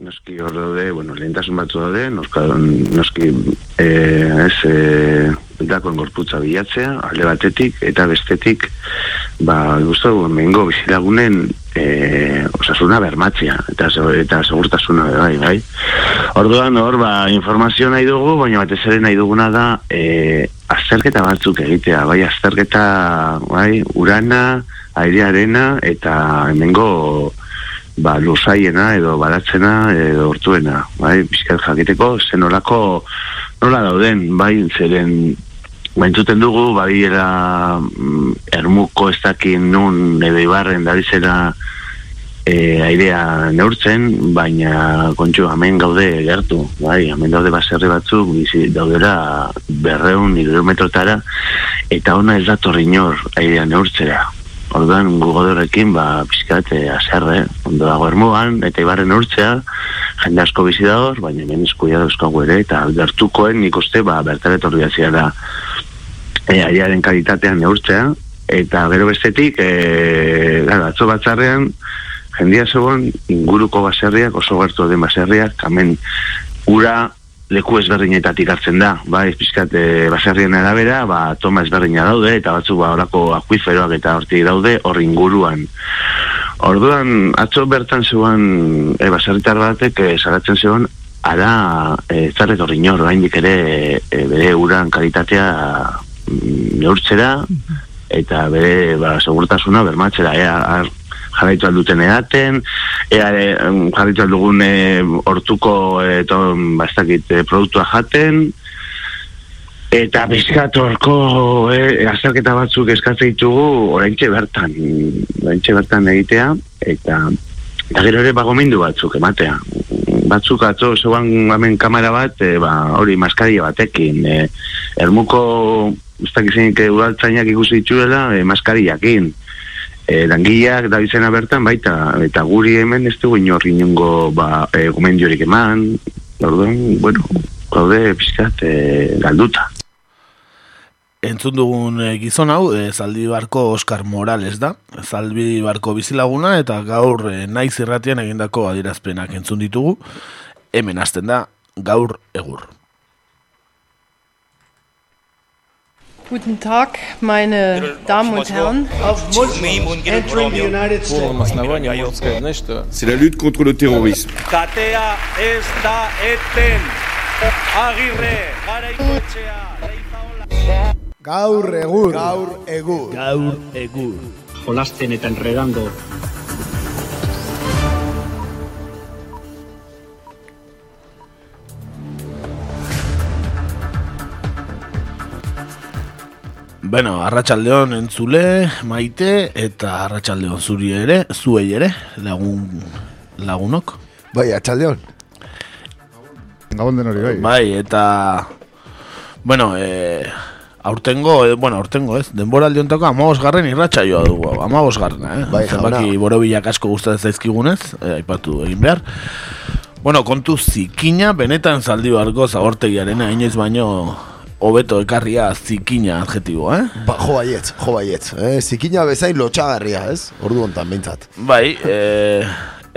noski hor daude, bueno, lehentasun batzu daude, noska, noski, e, ez, e, dakoen gorputza bilatzea, alde batetik, eta bestetik, ba, guztu, mengo bizilagunen e, osasuna bermatzea, eta, eta segurtasuna, bai, bai. Orduan, hor, ba, informazio nahi dugu, baina batez ere nahi duguna da, e, azterketa batzuk egitea, bai, azterketa, bai, urana, airearena, eta hemengo, ba, lusaiena edo baratzena edo hortuena, bai, bizkat jakiteko, zen olako nola dauden, bai, zeren baintzuten dugu, bai, era mm, ermuko ez dakin nun edo ibarren da bizera e, airea neurtzen, baina kontxu, hemen gaude gertu, bai, hemen daude baserri batzuk, bizi, daudera berreun, metrotara, eta ona ez da torrinor airea neurtzera, Orduan, gugodorekin, ba, pizkat, e, azerre, ondo dago ermuan, eta ibarren urtzea, jende asko bizi dagoz, baina hemen izkuia dauzkagu ere, eta gertukoen nik uste, ba, bertare torri da, e, aiaren kalitatean neurtzea, eta gero bestetik, e, gara, atzo batzarrean, jendia zegoen, inguruko baserriak, oso gertu den baserriak, kamen, ura leku ezberdinetatik hartzen da, ba, pizkat e, baserrien arabera, ba, toma ezberdina daude, eta batzuk ba, orako akuiferoak eta horti daude, hor inguruan. Orduan, atzo bertan zegoen e, baserritar batek, e, zaratzen zegoen, ara, e, zarret hori nor, ere, e, bere uran kalitatea mm, neurtzera, eta bere, ba, segurtasuna bermatzera, e, jarraitu alduten edaten, eare jarraitu aldugun hortuko e, bastakit e, produktua jaten, eta bizkat horko e, azterketa batzuk eskatzen ditugu oraintxe bertan, oraintxe bertan egitea, eta eta gero ere bagomindu batzuk ematea. Batzuk atzo, zeuan hemen kamera bat, e, ba, hori maskaria batekin, e, ermuko, ustakizenik udaltzainak ikusi dituela, e, maskariakin e, langileak da izena bertan baita eta guri hemen ez dugu inorri inongo ba, e, gomendiorik eman. Orduan, bueno, gaude pizkat e, galduta. Entzun dugun gizon hau, e, zaldi barko Oscar Morales da, zaldi barko bizilaguna eta gaur e, naiz irratian egindako adirazpenak entzun ditugu, hemen hasten da gaur egur. Guten Tag, meine Damen und Herren. C'est la lutte contre le terrorisme. Gaur egur. Gaur egur. Gaur egur. Jolasten eta enredando Bueno, arratsaldeon entzule, maite, eta arratsaldeon zuri ere, zuei ere, lagun, lagunok. Bai, arratsaldeon. Gabon den hori, bai. Bai, eta, bueno, e, aurtengo, e, bueno, aurtengo, ez, denbora aldiontako amagos garren irratxa joa dugu, amagos garren, eh? Bai. Zenbaki borobilak asko gustatzen zaizkigunez, e, aipatu egin behar. Bueno, kontu zikina, benetan zaldi barko zagortegiarena, inoiz baino hobeto ekarria zikina adjetibo, eh? Ba, jo baietz, jo baietz. Eh? Zikina bezain lotxagarria, ez? Ordu ontan, bintzat. Bai, eh,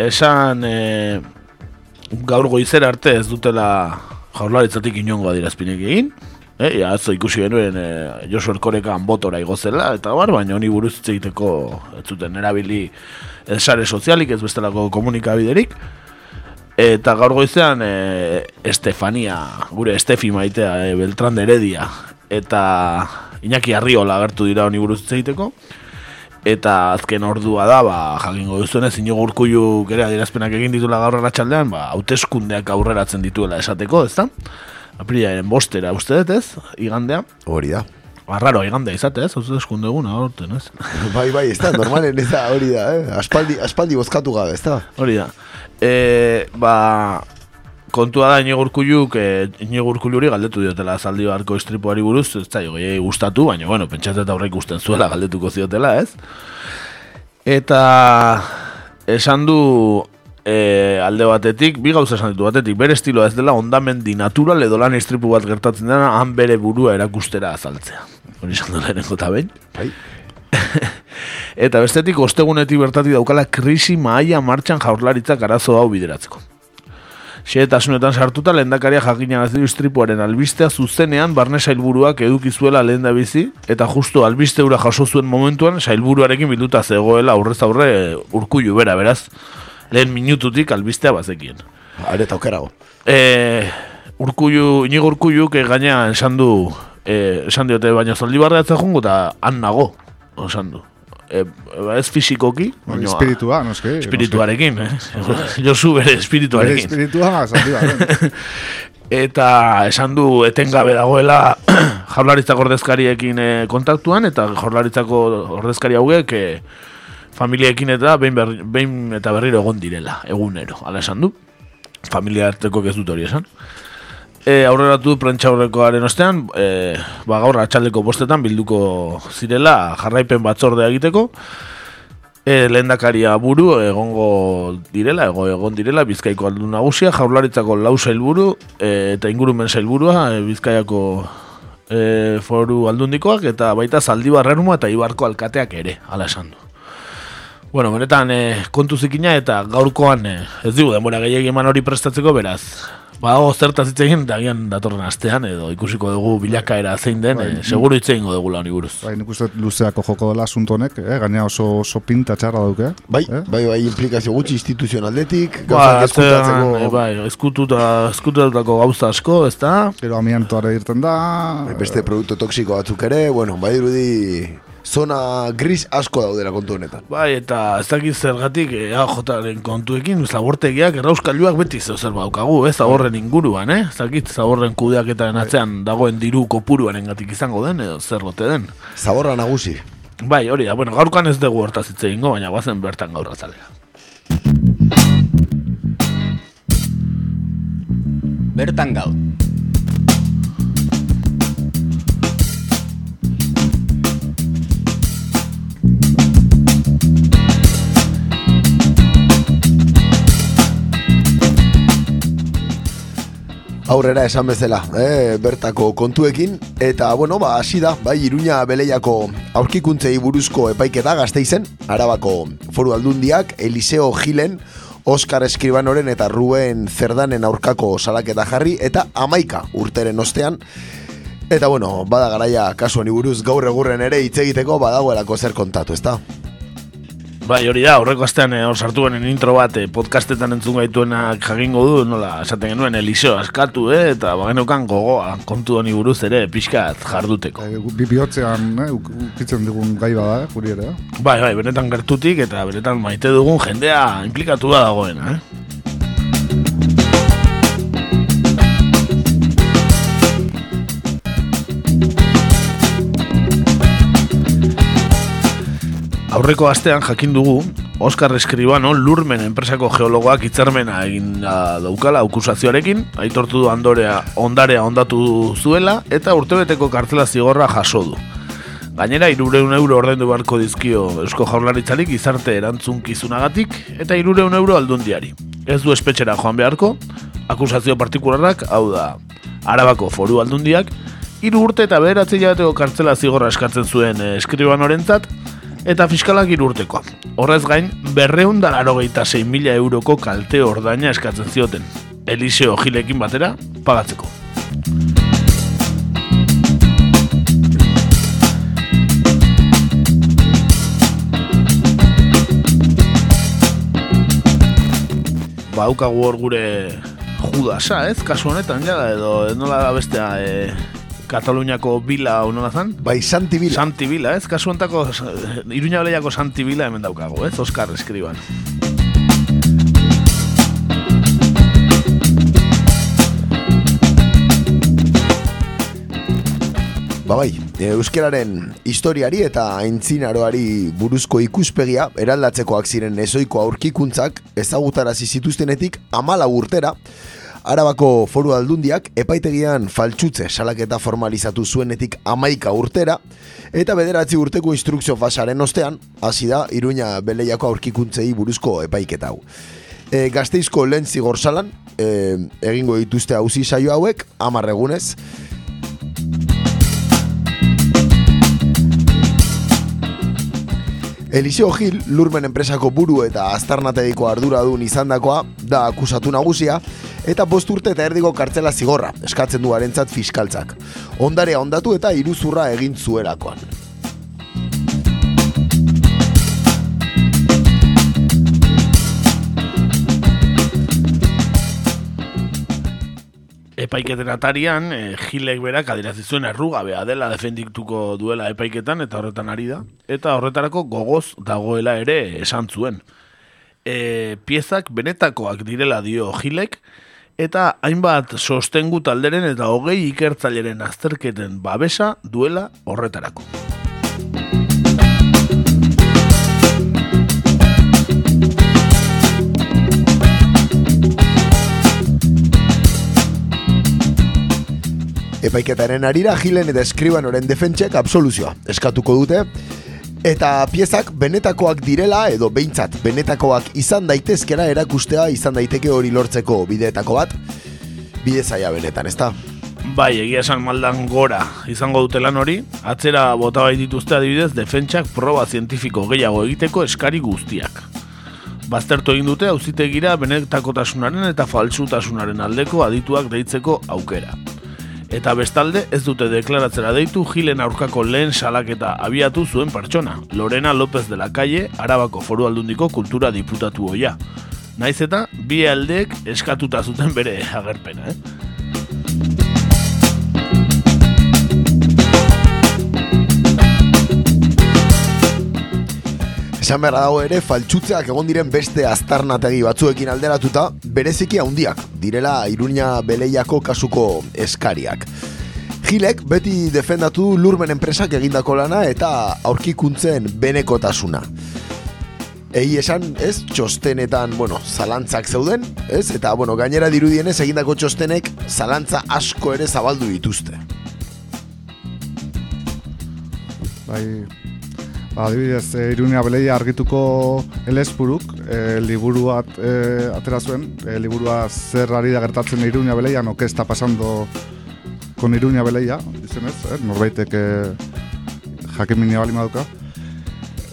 esan eh, gaur goizer arte ez dutela jaurlaritzatik inongo adirazpinek egin. Eh, ja, atzo ikusi genuen eh, Josu Erkorekan botora igozela, eta bar, baina honi buruz egiteko ez zuten erabili esare sozialik, ez bestelako komunikabiderik. Eta gaur goizean e, Estefania, gure Estefi maitea, e, Beltran de Heredia eta Iñaki Arriola agertu dira honi buruz egiteko. Eta azken ordua da, ba, jakingo duzuenez, ino gurkuiu gere adirazpenak egin ditula gaur erratxaldean, ba, hauteskundeak aurreratzen dituela esateko, ez da? Apriaren bostera uste dut ez, igandea. Hori da. Arraro, igandea izate ez, hauteskunde egun, aurten ez. bai, bai, ez da, normalen ez da, hori da, eh? aspaldi, aspaldi bozkatu gabe, ez da? Hori da e, ba, kontua da inegurkuluk, e, inegurkuluri galdetu diotela zaldi barko estripuari buruz, ez da, jogei gustatu, baina, bueno, pentsatzen eta horrek usten zuela galdetuko ziotela, ez? Eta esan du e, alde batetik, bi gauza esan ditu batetik, bere estiloa ez dela ondamendi natural edo lan estripu bat gertatzen dena, han bere burua erakustera azaltzea. Hori esan du lehenengo eta behin. Bai. Eta bestetik ostegunetik bertati daukala krisi maia martxan jaurlaritzak arazo hau bideratzeko. Xehetasunetan sartuta lehendakaria jakina du istripuaren albistea zuzenean barne sailburuak eduki zuela lehen da bizi eta justu albiste ura jaso zuen momentuan sailburuarekin bilduta zegoela aurrez aurre urkullu bera beraz lehen minututik albistea bazekien. Are eta okerago. E, urkullu, inigo urkullu, que gaina esan du, e, esan diote baina zaldi barreatzen jungo eta han nago, esan du. E, ez fizikoki, baina Espiritua, noski. espirituarekin, eh? Josu bere Bere espirituarekin. espiritua, zaldi bat. Eta esan du etengabe dagoela jaurlaritzako ordezkariekin eh, kontaktuan eta jaurlaritzako ordezkari hauek eh, familiekin eta behin, berri, behin eta berriro egon direla, egunero, ala esan du. Familia arteko ez dut hori esan. E, aurreratu prentsa aurrekoaren ostean, e, ba, gaur atxaldeko bostetan bilduko zirela jarraipen batzordea egiteko, E, lehendakaria buru egongo direla, ego egon direla Bizkaiko aldun nagusia, jaurlaritzako lau sailburu e, eta ingurumen sailburua e, Bizkaiako e, foru aldundikoak eta baita Zaldibar Ermua eta Ibarko alkateak ere, hala esan du. Bueno, benetan e, kontu zikina eta gaurkoan e, ez dugu denbora gehiagin eman hori prestatzeko beraz. Badago zertaz hitz egin eta agian datorren astean edo ikusiko dugu bilakaera zein den, e, seguru hitz egingo dugu honi buruz. Bai, nik uste luzeako joko dela asunto honek, eh? gaina oso, oso pinta txarra dauke. Bai, eh? bai, bai, implikazio gutxi instituzionaldetik, Ba, gauzak atzean, eskutatzeko... e, bai, eskututa, eskututako gauza asko, ez da? Gero amiantoare irten da. Bai, Beste produktu toksiko batzuk ere, bueno, bai dirudi zona gris asko daudela kontu honetan. Bai, eta ez dakit zergatik EAJaren kontuekin, zabortegiak errauskailuak beti zeu zer baukagu, eh, zaborren inguruan, eh? Ez dakit zaborren kudeaketaren atzean dagoen diru kopuruaren gatik izango den, edo zer bote den. Zaborra nagusi. Bai, hori da, bueno, gaurkan ez dugu hortaz hitz egingo, baina guazen bertan gaur azalea. Bertan gaur. Aurrera esan bezala, eh, bertako kontuekin eta bueno, ba hasi da, bai Iruña Beleiako aurkikuntzei buruzko epaiketa Gasteizen, Arabako Foru Aldundiak Eliseo Gilen Oscar Eskribanoren eta Ruben Zerdanen aurkako salaketa jarri eta amaika urteren ostean Eta bueno, bada garaia kasu honi buruz gaur egurren ere hitz egiteko badagoelako zer kontatu, ezta? Bai, hori da, horreko astean eh, hor sartu benen intro bat eh, podcastetan entzun gaituenak jakingo du, nola, esaten genuen Eliseo askatu, eh, eta bageneukan gogoa kontu honi buruz ere pixkat jarduteko. Eh, Bi bihotzean, eh, uk- ukitzen digun gai bada, guri ere. Bai, bai, benetan gertutik eta benetan maite dugun jendea implikatu da dagoena, eh? Aurreko astean jakin dugu, Oscar Escribano lurmen enpresako geologoak hitzarmena egin da daukala akusazioarekin, aitortu du andorea, ondarea ondatu zuela eta urtebeteko kartzela zigorra jaso du. Gainera, irureun euro ordaindu beharko dizkio Eusko Jaurlaritzarik gizarte erantzunkizunagatik eta irureun euro aldundiari. Ez du espetxera joan beharko, akusazio partikularrak, hau da, Arabako foru aldundiak, hiru urte eta bederatzi hilabeteko kartzela zigorra eskatzen zuen eh, eskribanorentzat, eta fiskalak hiru urtekoa. Horrez gain, berreun da larogeita mila euroko kalte ordaina eskatzen zioten. Eliseo Gilekin batera, pagatzeko. Baukagu hor gure judasa, ez? Kasu honetan, ja, edo nola da bestea, e, Kataluniako bila honola zan? Bai, Santi Bila. Santi Bila, ez? Kasu hontako, Iruña Beleiako Santi Bila hemen daukago, ez? Oscar eskriban. Ba bai, euskararen historiari eta aintzinaroari buruzko ikuspegia eraldatzekoak ziren ezoiko aurkikuntzak ezagutarazi zituztenetik amala urtera, Arabako foru aldundiak epaitegian faltsutze salaketa formalizatu zuenetik amaika urtera, eta bederatzi urteko instrukzio fasaren ostean, hasi da Iruña Beleiako aurkikuntzei buruzko epaiketa hau. E, gazteizko lehen zigor salan, e, egingo dituzte hauzi saio hauek, amar Eliseo Gil, lurmen enpresako buru eta aztarnategiko arduradun izandakoa da akusatu nagusia, eta bost urte eta erdiko kartzela zigorra, eskatzen du harentzat fiskaltzak. Ondarea ondatu eta iruzurra egin zuelakoan. Epaiketen atarian, e, Gilek berak adirazizuen errugabea dela defendituko duela epaiketan eta horretan ari da. Eta horretarako gogoz dagoela ere esan zuen. E, piezak benetakoak direla dio Gilek, eta hainbat sostengu talderen eta hogei ikertzaileren azterketen babesa duela horretarako. Epaiketaren arira Gilen eta Eskribanoren defentsek absoluzioa eskatuko dute eta piezak benetakoak direla edo behintzat benetakoak izan daitezkera erakustea izan daiteke hori lortzeko bideetako bat bide zaila benetan, ezta? Bai, egia esan maldan gora izango dute lan hori, atzera bota bai dituzte adibidez defentsak proba zientifiko gehiago egiteko eskari guztiak. Baztertu egin dute auzitegira benetakotasunaren eta falsutasunaren aldeko adituak deitzeko aukera. Eta bestalde ez dute deklaratzera deitu Gilen aurkako lehen salaketa abiatu zuen pertsona, Lorena López de la Calle, Arabako Foru Aldundiko kultura diputatu hoia. Naiz eta bi aldeek eskatuta zuten bere agerpena, eh? Esan beharra dago ere, faltsutzeak egon diren beste aztarnategi batzuekin alderatuta, bereziki handiak, direla Iruña Beleiako kasuko eskariak. Gilek beti defendatu lurmen enpresak egindako lana eta aurkikuntzen benekotasuna. Egi esan, ez, txostenetan, bueno, zalantzak zeuden, ez, eta, bueno, gainera dirudienez egindako txostenek zalantza asko ere zabaldu dituzte. Bai, ba, adibidez, e, Irunia Beleia argituko elespuruk, e, liburu bat e, atera zuen, e, liburua zer ari da gertatzen Irunia Beleia, no, que pasando con Irunia Beleia, izenez, eh? norbaitek e, jakiminia bali maduka.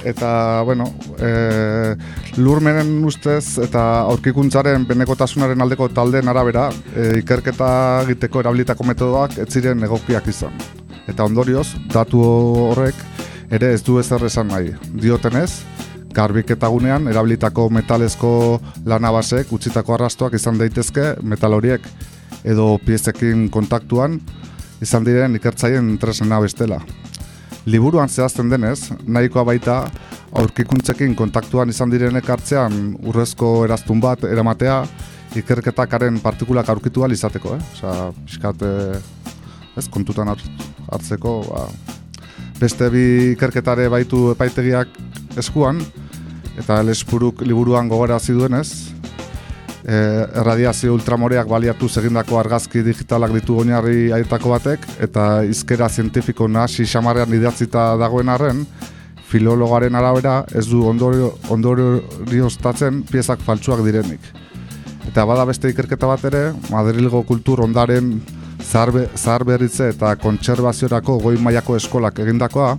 Eta, bueno, e, lurmenen ustez eta aurkikuntzaren benekotasunaren aldeko taldeen arabera, e, ikerketa egiteko erabilitako metodoak ez ziren egokiak izan. Eta ondorioz, datu horrek ere ez du ezer esan nahi. Diotenez, garbiketa gunean erabilitako metalezko lanabasek utzitako arrastoak izan daitezke metal horiek edo piezekin kontaktuan izan diren ikertzaien tresena bestela. Liburuan zehazten denez, nahikoa baita aurkikuntzekin kontaktuan izan direnek hartzean urrezko eraztun bat eramatea ikerketakaren partikulak aurkitu izateko, eh? Osa, pixkat, eh, ez, kontutan hart- hartzeko, ba, beste bi ikerketare baitu epaitegiak eskuan, eta lespuruk liburuan gogora duenez, e, erradiazio ultramoreak baliatu egindako argazki digitalak ditu oinarri aietako batek, eta izkera zientifiko nahasi xamarrean idatzita dagoen arren, filologaren arabera ez du ondorio, ondorioztatzen piezak faltsuak direnik. Eta bada beste ikerketa bat ere, Madrilgo kultur ondaren zaharbe, zaharberritze eta kontserbaziorako goi mailako eskolak egindakoa,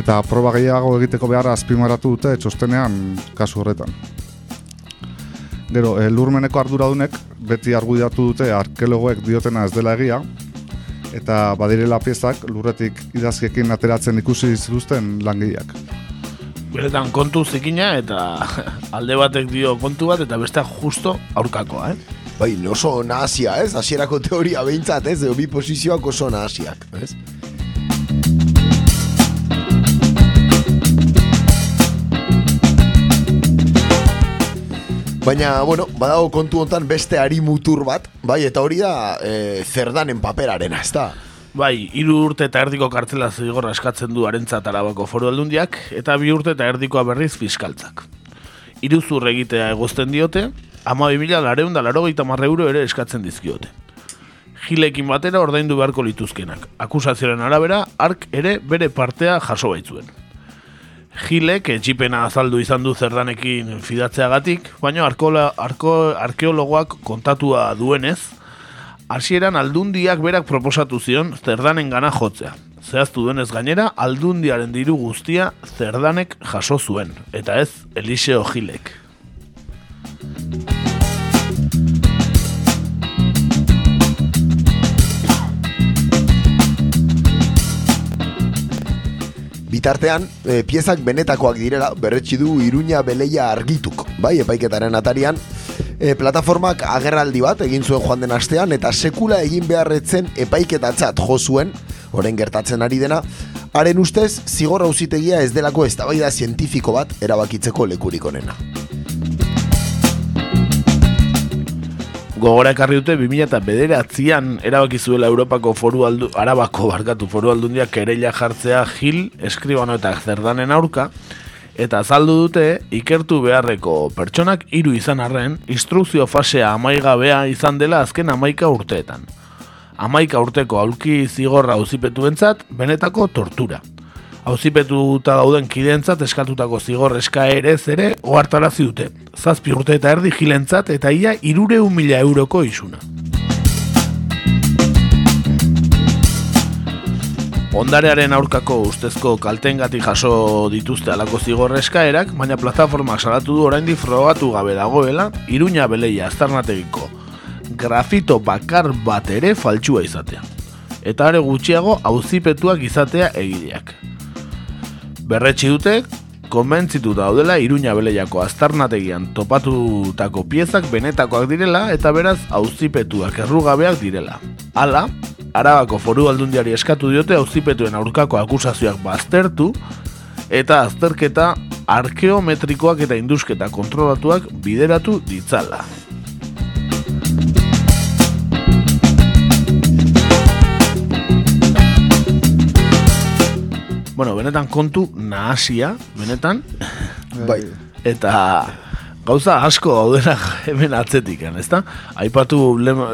eta proba gehiago egiteko beharra azpimarratu dute txostenean kasu horretan. Gero, e, lurmeneko arduradunek beti argudiatu dute arkeologoek diotena ez dela egia, eta badirela piezak lurretik idazkiekin ateratzen ikusi zituzten langileak. Beretan kontu zikina eta alde batek dio kontu bat eta besteak justo aurkakoa, eh? Bai, oso nahasia, ez? Hasierako teoria behintzat, ez? Edo bi posizioak oso nahasiak, ez? Baina, bueno, badago kontu hontan beste ari mutur bat, bai, eta hori da e, zerdanen paperarena, ez da? Bai, hiru urte eta erdiko kartzela zigorra eskatzen du arentzat arabako foru aldundiak, eta bi urte eta erdikoa berriz fiskaltzak. Iruzur egitea egozten diote, ama bimila lareun da larogeita marre euro ere eskatzen dizkiote. Gilekin batera ordaindu beharko lituzkenak. Akusazioaren arabera, ark ere bere partea jaso baitzuen. Gilek etxipena azaldu izan du zerdanekin fidatzeagatik, baina arkola, arko, arkeologoak kontatua duenez, hasieran aldundiak berak proposatu zion zerdanen gana jotzea. Zehaztu duenez gainera, aldundiaren diru guztia zerdanek jaso zuen, eta ez Eliseo Gilek. Bitartean, e, piezak benetakoak direla, berretsi du Iruña Beleia argituk, bai, epaiketaren atarian, e, plataformak agerraldi bat egin zuen joan den astean, eta sekula egin beharretzen epaiketatzat jo zuen, orain gertatzen ari dena, haren ustez, zigor auzitegia ez delako eztabaida zientifiko bat erabakitzeko lekurik onena. Gogora ekarri dute 2000 eta bederatzean erabaki zuela Europako foru aldu, Arabako barkatu foru aldundia kereila jartzea Gil, Eskribano eta Zerdanen aurka, eta azaldu dute ikertu beharreko pertsonak hiru izan arren, instrukzio fasea amaigabea izan dela azken amaika urteetan. Amaika urteko aulki zigorra auzipetu bentzat, benetako tortura hauzipetuta dauden kideentzat eskatutako zigor eskaerez ere ohartarazi dute. Zazpi urte eta erdi jilentzat eta ia irure mila euroko isuna. Ondarearen aurkako ustezko kaltengati jaso dituzte alako zigor eskaerak, baina plataformak salatu du oraindik frogatu gabe dagoela, iruña beleia aztarnategiko grafito bakar bat ere faltsua izatea. Eta are gutxiago auzipetuak izatea egideak. Berretsi dute, konbentzitu daudela Iruña Beleiako aztarnategian topatutako piezak benetakoak direla eta beraz auzipetuak errugabeak direla. Hala, Arabako foru aldundiari eskatu diote auzipetuen aurkako akusazioak baztertu eta azterketa arkeometrikoak eta indusketa kontrolatuak bideratu ditzala. Bueno, benetan kontu nahasia, benetan. Bai. Eta gauza asko daudena hemen atzetik, ezta? Aipatu,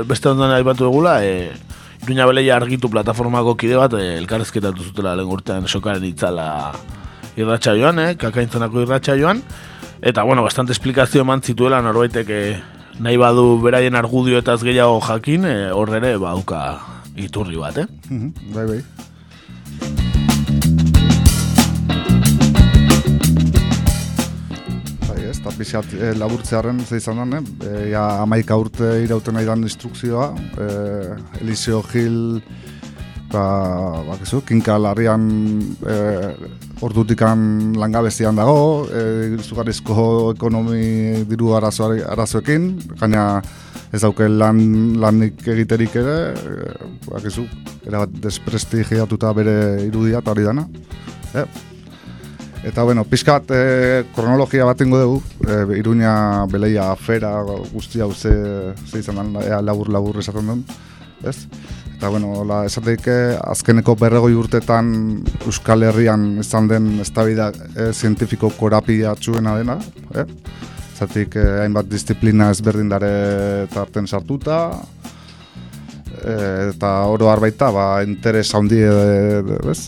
beste ondan aipatu egula, e, Iruña Beleia argitu plataformako kide bat, e, elkarrezketatu zutela lehen urtean sokaren itzala irratxa joan, eh? kakaintzanako irratxa joan. Eta, bueno, bastante esplikazio eman zituela norbaitek e, nahi badu beraien argudio eta gehiago jakin, e, horrere bauka iturri bat, eh? Mhm, bai, bai. Eta pixat e, laburtzearen ze izan den, e, ja, amaika urte irauten nahi dan instrukzioa, e, Eliseo Gil, ba, bakizu, kinka larrian e, ordutikan langabezian dago, e, zugarrizko ekonomi diru arazo, arazoekin, gaina ez dauke lan, lanik egiterik ere, e, bakizu, erabat desprestigiatuta bere irudia eta hori dana. E, Eta bueno, pizkat eh, kronologia bat ingo dugu, eh, Iruña beleia afera guztia hau ze, ze izan da, ea labur labur esaten duen, ez? Eta bueno, la, esateik azkeneko berregoi urtetan Euskal Herrian izan den eztabida eh, zientifiko korapia txuena dena, eh? Zatik eh, hainbat disiplina ezberdin dare tarten sartuta, eh, eta oro arbaita, ba, interes handi, ez?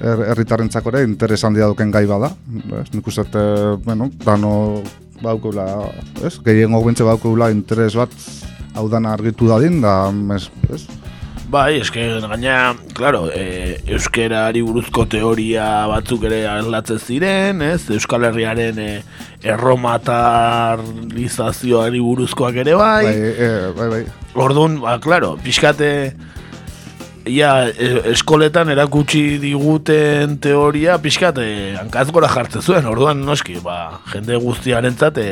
Herritarrentzako ere interes handia duken gai bada. Ez, nik uste, e, bueno, dano baukula, ez, gehien bentse baukula interes bat hau dana argitu dadin, da, ez, ez, Bai, eske gaina, claro, e, euskerari buruzko teoria batzuk ere aldatzen ziren, ez? Euskal Herriaren e, erromatalizazioari buruzkoak ere bai. Bai, e, bai, bai. Orduan, ba, claro, pixkate ia e, eskoletan erakutsi diguten teoria pixkat eh, hankaz gora jartzen zuen, orduan noski, ba, jende guztiarentzat e,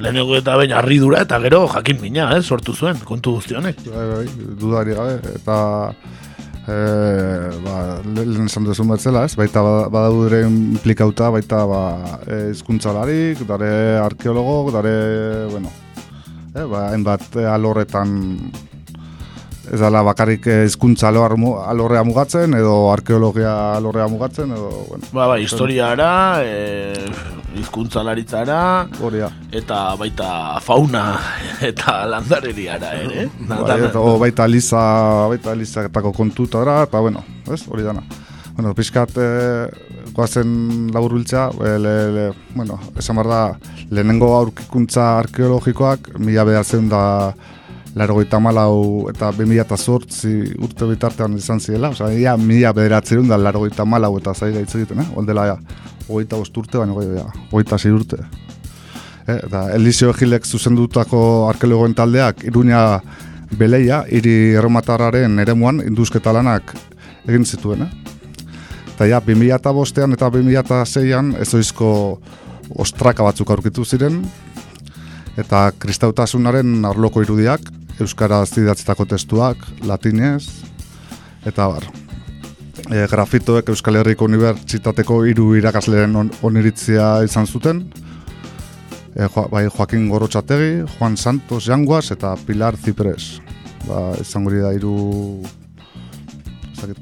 lehenego eta bain arridura eta gero jakin mina, eh, sortu zuen, kontu guzti honek. Bai, bai, dudari gabe, eta e, ba, lehen esan duzun batzela, ez? baita badaude implikauta, baita ba, ezkuntzalarik, dare arkeologo, dare, bueno, e, ba, hainbat alorretan ez dala bakarrik hizkuntza alorrea mugatzen edo arkeologia alorrea mugatzen edo bueno. Ba, ba, historiara, eh hizkuntzalaritzara eta baita fauna eta landareriara ere. Ba, eta, o, baita liza, baita lizatako kontutara eta bueno, ez? Hori dana. Bueno, pizkat eh goazen laburbiltza, e, le, le, bueno, esan da, lehenengo aurkikuntza arkeologikoak, mila behatzen da larogeita malau eta 2008 urte bitartean izan zirela, oza, ia mila bederatzerun da larogeita malau eta zaila hitz egiten, eh? Ondela, hogeita urte, baina hogeita urte. Eh, eta Elisio Egilek zuzendutako arkeologoen taldeak Iruña Beleia, hiri erromatarraren eremuan induzketa lanak egin zituen, eh? Eta ja, 2005 eta 2006an ezoizko ostraka batzuk aurkitu ziren, eta kristautasunaren arloko irudiak, euskara zidatzitako testuak, latinez, eta bar. E, grafitoek Euskal Herriko Unibertsitateko hiru irakasleen on, oniritzia izan zuten, e, jo, bai Joaquin Gorotxategi, Juan Santos Janguas eta Pilar Zipres. Ba, izango da hiru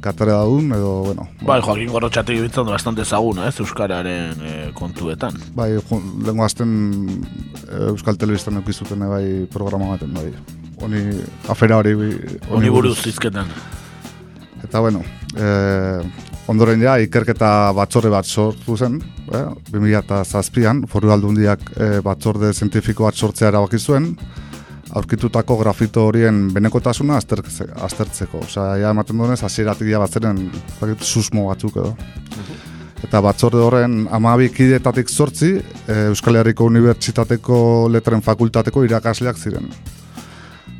katera daun, edo, bueno. Bai, Joaquin Gorotxategi bintzen du bastante zaguna, ez, Euskararen e, kontuetan. Bai, lengo azten Euskal Telebistan eukizuten bai programa baten, bai. Oni, afera hori... Oni buruz izketan. Eta bueno, e, ondoren ja, ikerketa batzorde bat sortu zen, eh, 2008an, foru aldundiak e, batzorde zientifiko bat sortzea erabaki zuen, aurkitutako grafito horien benekotasuna aztertzeko. Osea, ja ematen duenez, hasieratik ja batzeren susmo batzuk edo. Eta batzorde horren amabi kidetatik sortzi, e, Euskal Herriko Unibertsitateko letren fakultateko irakasleak ziren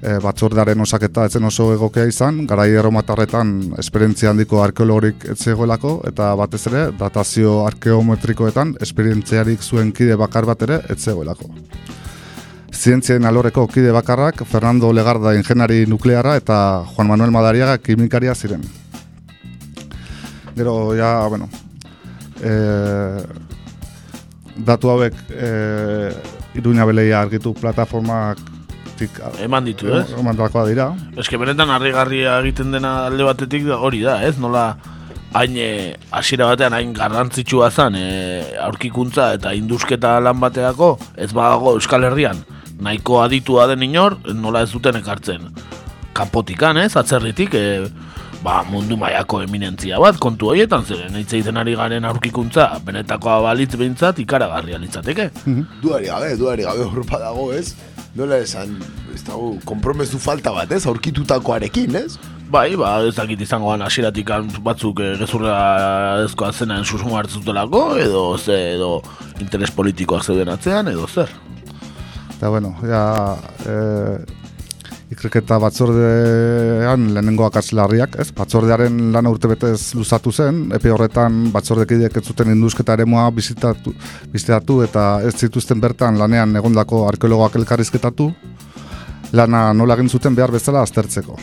e, batzordearen osaketa etzen oso egokea izan, garai erromatarretan esperientzia handiko arkeologorik etzegoelako, eta batez ere, datazio arkeometrikoetan esperientziarik zuen kide bakar bat ere etzegoelako. Zientzien aloreko kide bakarrak, Fernando Legarda ingenari nukleara eta Juan Manuel Madariaga kimikaria ziren. Gero, ja, bueno, e, datu hauek e, Iruña Beleia argitu plataformak eman ditu, ez? Eman dira. Ez que benetan harrigarria egiten dena alde batetik hori da, ez? Nola hain eh, hasiera batean hain garrantzitsua zen e, aurkikuntza eta indusketa lan bateako ez badago Euskal Herrian nahiko aditua den inor nola ez duten ekartzen kanpotikan, ez? Atzerritik e, ba, mundu maiako eminentzia bat kontu horietan zeren hitz egiten ari garen aurkikuntza benetakoa balitz behintzat ikaragarria litzateke. duari gabe, duari gabe horpa dago, ez? Nola esan, ez dago, kompromezu falta bat, ez, aurkitutakoarekin, ez? Bai, ba, ez dakit izangoan asiratik batzuk e, gezurra ezkoa zenan susmo hartzutelako, edo ze, edo interes politikoak zeuden atzean, edo zer. Eta, bueno, ja, e, ikerketa batzordean lehenengo akaslarriak, ez? Batzordearen lana urtebetez luzatu zen, epe horretan batzordekideak ez zuten induzketa ere bizitatu, bizitatu eta ez zituzten bertan lanean egondako arkeologoak elkarrizketatu, lana nola egin zuten behar bezala aztertzeko.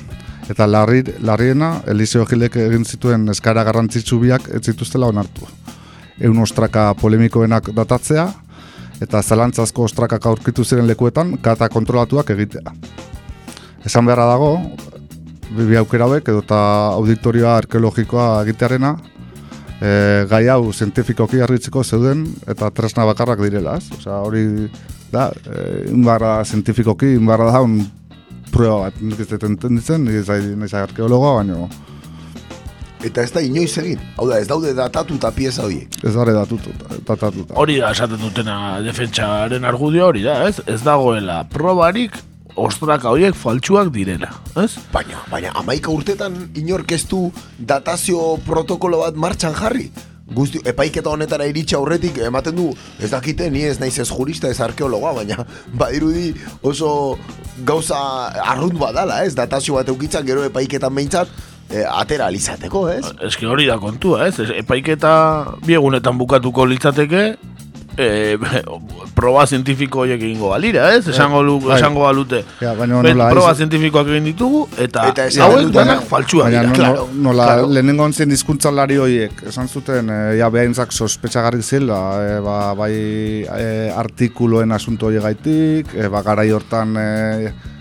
Eta larri, larriena, Eliseo Gilek egin zituen eskara garrantzitsu biak ez zituztela onartu. Eun ostraka polemikoenak datatzea, eta zalantzazko ostrakak aurkitu ziren lekuetan, kata kontrolatuak egitea. Esan beharra dago, bibi aukera hauek edo eta auditorioa arkeologikoa egitearena, e, gai hau zientifikoki harritzeko zeuden eta tresna bakarrak direla, ez? Osea, hori da, e, inbarra zientifikoki, inbarra da un prueba bat, nik ez dut entenditzen, da arkeologoa, baina... Eta ez da inoiz egin, hau da, ez daude datatuta pieza horiek. Ez daude datatuta. Hori da, esaten dutena defentsaren argudio hori da, ez? Ez dagoela probarik ostraka horiek faltsuak direla, ez? Baina, baina, amaika urtetan inorkestu datazio protokolo bat martxan jarri? Guzti, epaiketa honetara iritsi aurretik ematen du, ez dakite, ni ez naiz ez jurista, ez arkeologoa, baina badirudi oso gauza arrunt badala, ez? Datazio bat eukitzak gero epaiketan behintzat, e, atera alizateko, ez? Ez hori da kontua, ez? Epaiketa biegunetan bukatuko litzateke, e, proba zientifiko horiek egingo balira, ez? Esango, lu, bai. esango balute. Ja, baina nola, proba zientifikoak egin ditugu, eta, eta hauek denak faltsua dira. Baina nola, claro. lehenengo ontzen lari horiek, esan zuten, e, ja, behaintzak sospetxagarrik zela, e, ba, bai e, artikuloen asunto horiek gaitik, e, ba, garai hortan... E,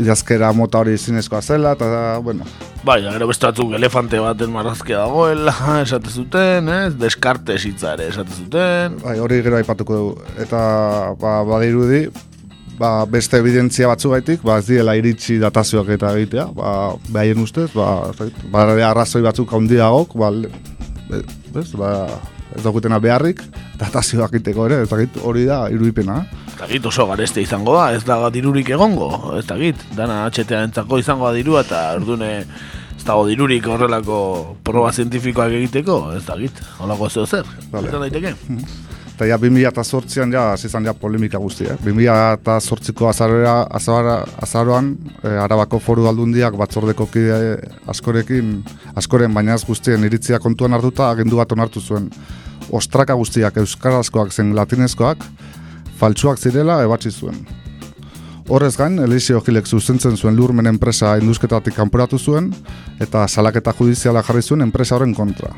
idazkera mota hori zinezkoa zela, eta, bueno... Bai, gero beste batzuk elefante baten marrazkia dagoela, esate zuten, ez? Deskarte esitzare esate zuten... Bai, hori gero aipatuko dugu. Eta, ba, badirudi, ba, beste evidentzia batzu gaitik, ba, ez diela iritsi datazioak eta egitea, ba, behaien ustez, ba, ba, arrazoi batzuk handiagok, ba, ez, ba, ez daukutena beharrik, datazioak iteko ere, ez dakit hori da iruipena. Eta git oso gareste izango da, ez da dirurik egongo, ez da git, dana HTA entzako izango da dirua, eta ordune ez dago dirurik horrelako proba zientifikoak egiteko, ez da git, holako zeo zer, izan daiteke. Eta ja, 2008an ja, hasi izan ja polemika guztia. Eh? 2008ko azaroa, azaroa, azaroan, eh, Arabako foru aldundiak batzordeko kide askorekin, askoren baina ez guztien iritzia kontuan hartuta agendu bat onartu zuen. Ostraka guztiak euskarazkoak zen latinezkoak, faltsuak zirela ebatzi zuen. Horrez gain, Elisio Gilek zuzentzen zuen lurmen enpresa induzketatik kanporatu zuen, eta salaketa judiziala jarri zuen enpresa horren kontra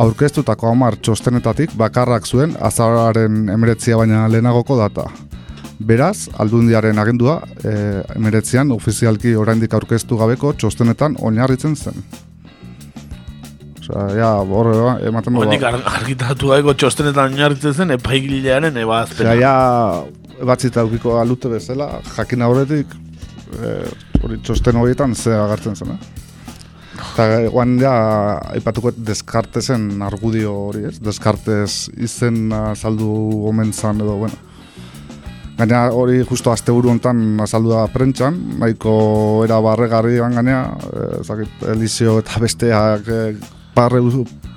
aurkeztutako hamar txostenetatik bakarrak zuen azaroaren emeretzia baina lehenagoko data. Beraz, aldundiaren agendua e, emeretzian ofizialki oraindik aurkeztu gabeko txostenetan oinarritzen zen. Osea, ja, hor ematen du. Hondik ar argitatu dago txostenetan oinarritzen zen epaigilearen ebazpena. Osea, ja, batzita aukiko alute bezala, jakin horretik, e, hori txosten horietan ze agertzen zen, eh? Eta guan ja, aipatuko deskartezen argudio hori, ez? Deskartez izen azaldu omen zan edo, bueno. Gaina hori justo azte buru honetan azaldu da prentxan, nahiko era barregarrian gainea, eh, ezakit, Elisio eta besteak eh, parre,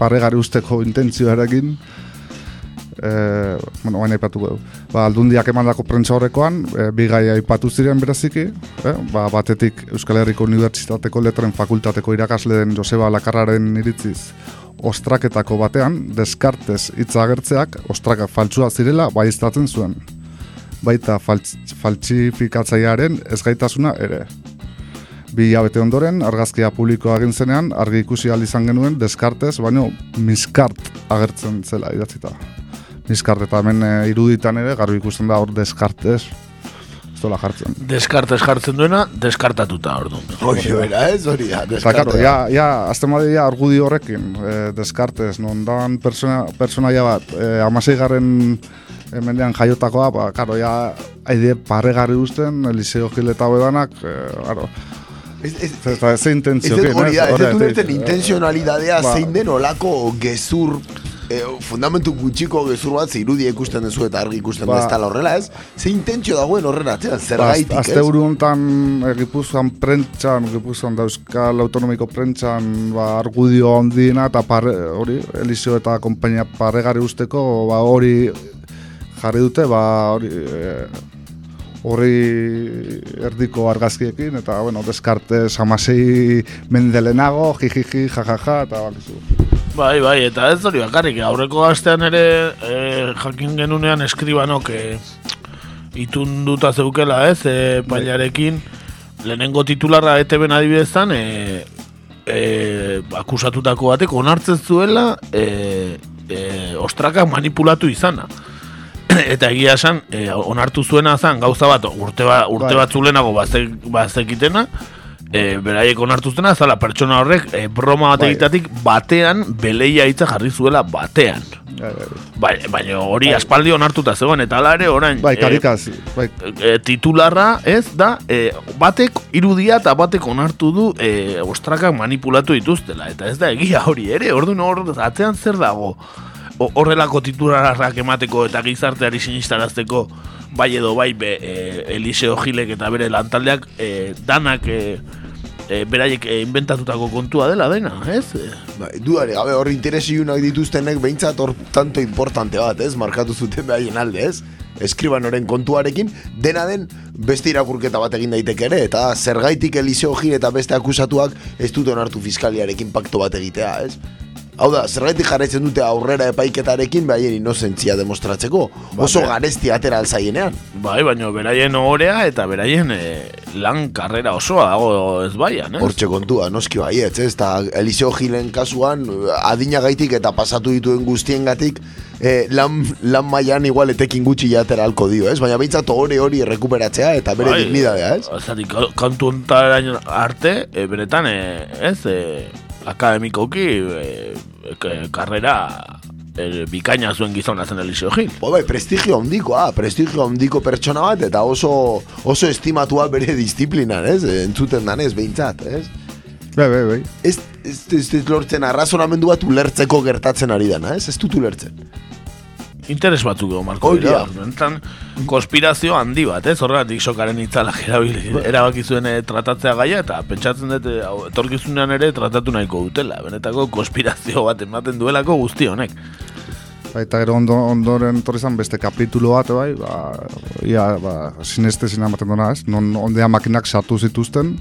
parregarri usteko intentzioarekin, eh, bueno, baina aipatuko dugu. Ba, aldundiak emandako prentsa horrekoan, e, bi gai aipatu ziren beraziki, eh? ba, batetik Euskal Herriko Unibertsitateko Letren Fakultateko irakasle den Joseba Lakarraren iritziz, ostraketako batean, deskartez hitza agertzeak, ostraka faltsua zirela baiestatzen zuen. Baita faltz, faltsifikatzailearen ezgaitasuna ere. Bi hilabete ondoren, argazkia publikoa egin zenean, argi ikusi ahal izan genuen deskartez, baino miskart agertzen zela idatzita. Miskart eta hemen e, iruditan ere, garbi ikusten da hor deskartez, ez dola jartzen. Deskartez jartzen duena, deskartatuta orduan. Hori bera ez, hori da. Ja, ja, azten bade, ja, argudio horrekin, e, deskartez, non dan persona, personaia bat, e, amasei garren hemendean jaiotakoa, ba, karo, ja, aide parregarri usten, Eliseo Gil eta bedanak, e, karo, Ez, ez, Eta ze intentzio, Ez dut hori da, ez dut Horregatik, ulertzen ba. eh, fundamentu gutxiko gezur bat ze irudia ikusten duzu eta argi ikusten Ba. ba. ez dela horrela ez zein intentzio dagoen horren atzean, zer Ba, gaitik azte ez buru honetan e, Gipuzkoan prentxan, Gipuzkoan da Euskal Autonomiko prentxan ba, argudio handiena eta parre, hori, Elisio eta konpainia parregari usteko ba, hori jarri dute, ba, hori, e, horri erdiko argazkiekin, eta, bueno, deskartez amasei mendelenago, jijiji, jajaja, eta bakizu. Bai, bai, eta ez hori bakarrik, aurreko astean ere e, jakin genunean eskribanok e, itunduta zeukela ez, e, pailarekin, lehenengo titularra ETB-en adibidezan, e, e, akusatutako batek onartzen zuela e, e, ostrakak manipulatu izana. eta egia esan, e, onartu zuena zen gauza bat urte, ba, urte Bai. batzu lehenago bazek, bazekitena, e, beraiek onartu zuena, zala pertsona horrek e, broma bat Bai. egitatik batean beleia hitza jarri zuela batean. Bai, bai, Bai, baina hori aspaldi onartuta zegoen, eta hala ere orain bai e, karikaz, bai, e, titularra ez da e, batek irudia eta batek onartu du e, ostrakak manipulatu dituztela eta ez da egia hori ere orduan hor atzean zer dago? Horrelako titularrak emateko eta gizarteari sinistarazteko bai edo bai be, e, Eliseo Gilek eta bere lantaldeak e, danak e, e, beraiek e, inventatutako kontua dela dena, ez? E, Bai, dudari gabe hor interesiunak dituztenek behintzat hor tanto importante bat, ez? Markatu zuten behaien alde, ez? Eskribanoren kontuarekin, dena den beste irakurketa bat egin daiteke ere, eta zergaitik Eliseo Gil eta beste akusatuak ez dute onartu fiskaliarekin pakto bat egitea, ez? Hau da, zergaitik jarraitzen dute aurrera epaiketarekin behaien inozentzia demostratzeko. Oso garesti atera alzaienean. bai, baina beraien ohorea eta beraien e, lan karrera osoa dago ez baian, ez? Hortxe kontua, noski baietz, ez? Eta Eliseo Gilen kasuan, adinagaitik eta pasatu dituen guztiengatik, eh, lan, lan mailan igual etekin gutxi jatera alko dio, ez? Baina behintzat hori hori errekuperatzea eta bere Bai, dignidadea, ez? Zati, kantu ontarain arte, e, benetan, e, ez, e, akademikoki, e, e, karrera e, bikaina zuen gizona zen Eliseo Gil. Bo, bai, prestigio handikoa, prestigio handiko pertsona bat, eta oso, oso estimatua bere disiplinan, ez? Entzuten danez, behintzat, ez? Bai, bai, bai. Ez, ez, ez, ez lortzen arrazonamendu bat ulertzeko gertatzen ari dana, ez? Ez dut ulertzen. Interes batzuk edo marko dira. da. Entan, konspirazio handi bat, ez? Horregatik sokaren itzalak erabili, erabaki zuen eh, tratatzea gaia, eta pentsatzen dut, eh, etorkizunean ere tratatu nahiko dutela. Benetako konspirazio bat ematen duelako guzti honek. Bai, eta gero ondo, ondoren torri zan beste kapitulo bat, bai, ba, ia, ba, sineste zina ematen duna, ez? Non ondea makinak sartu zituzten,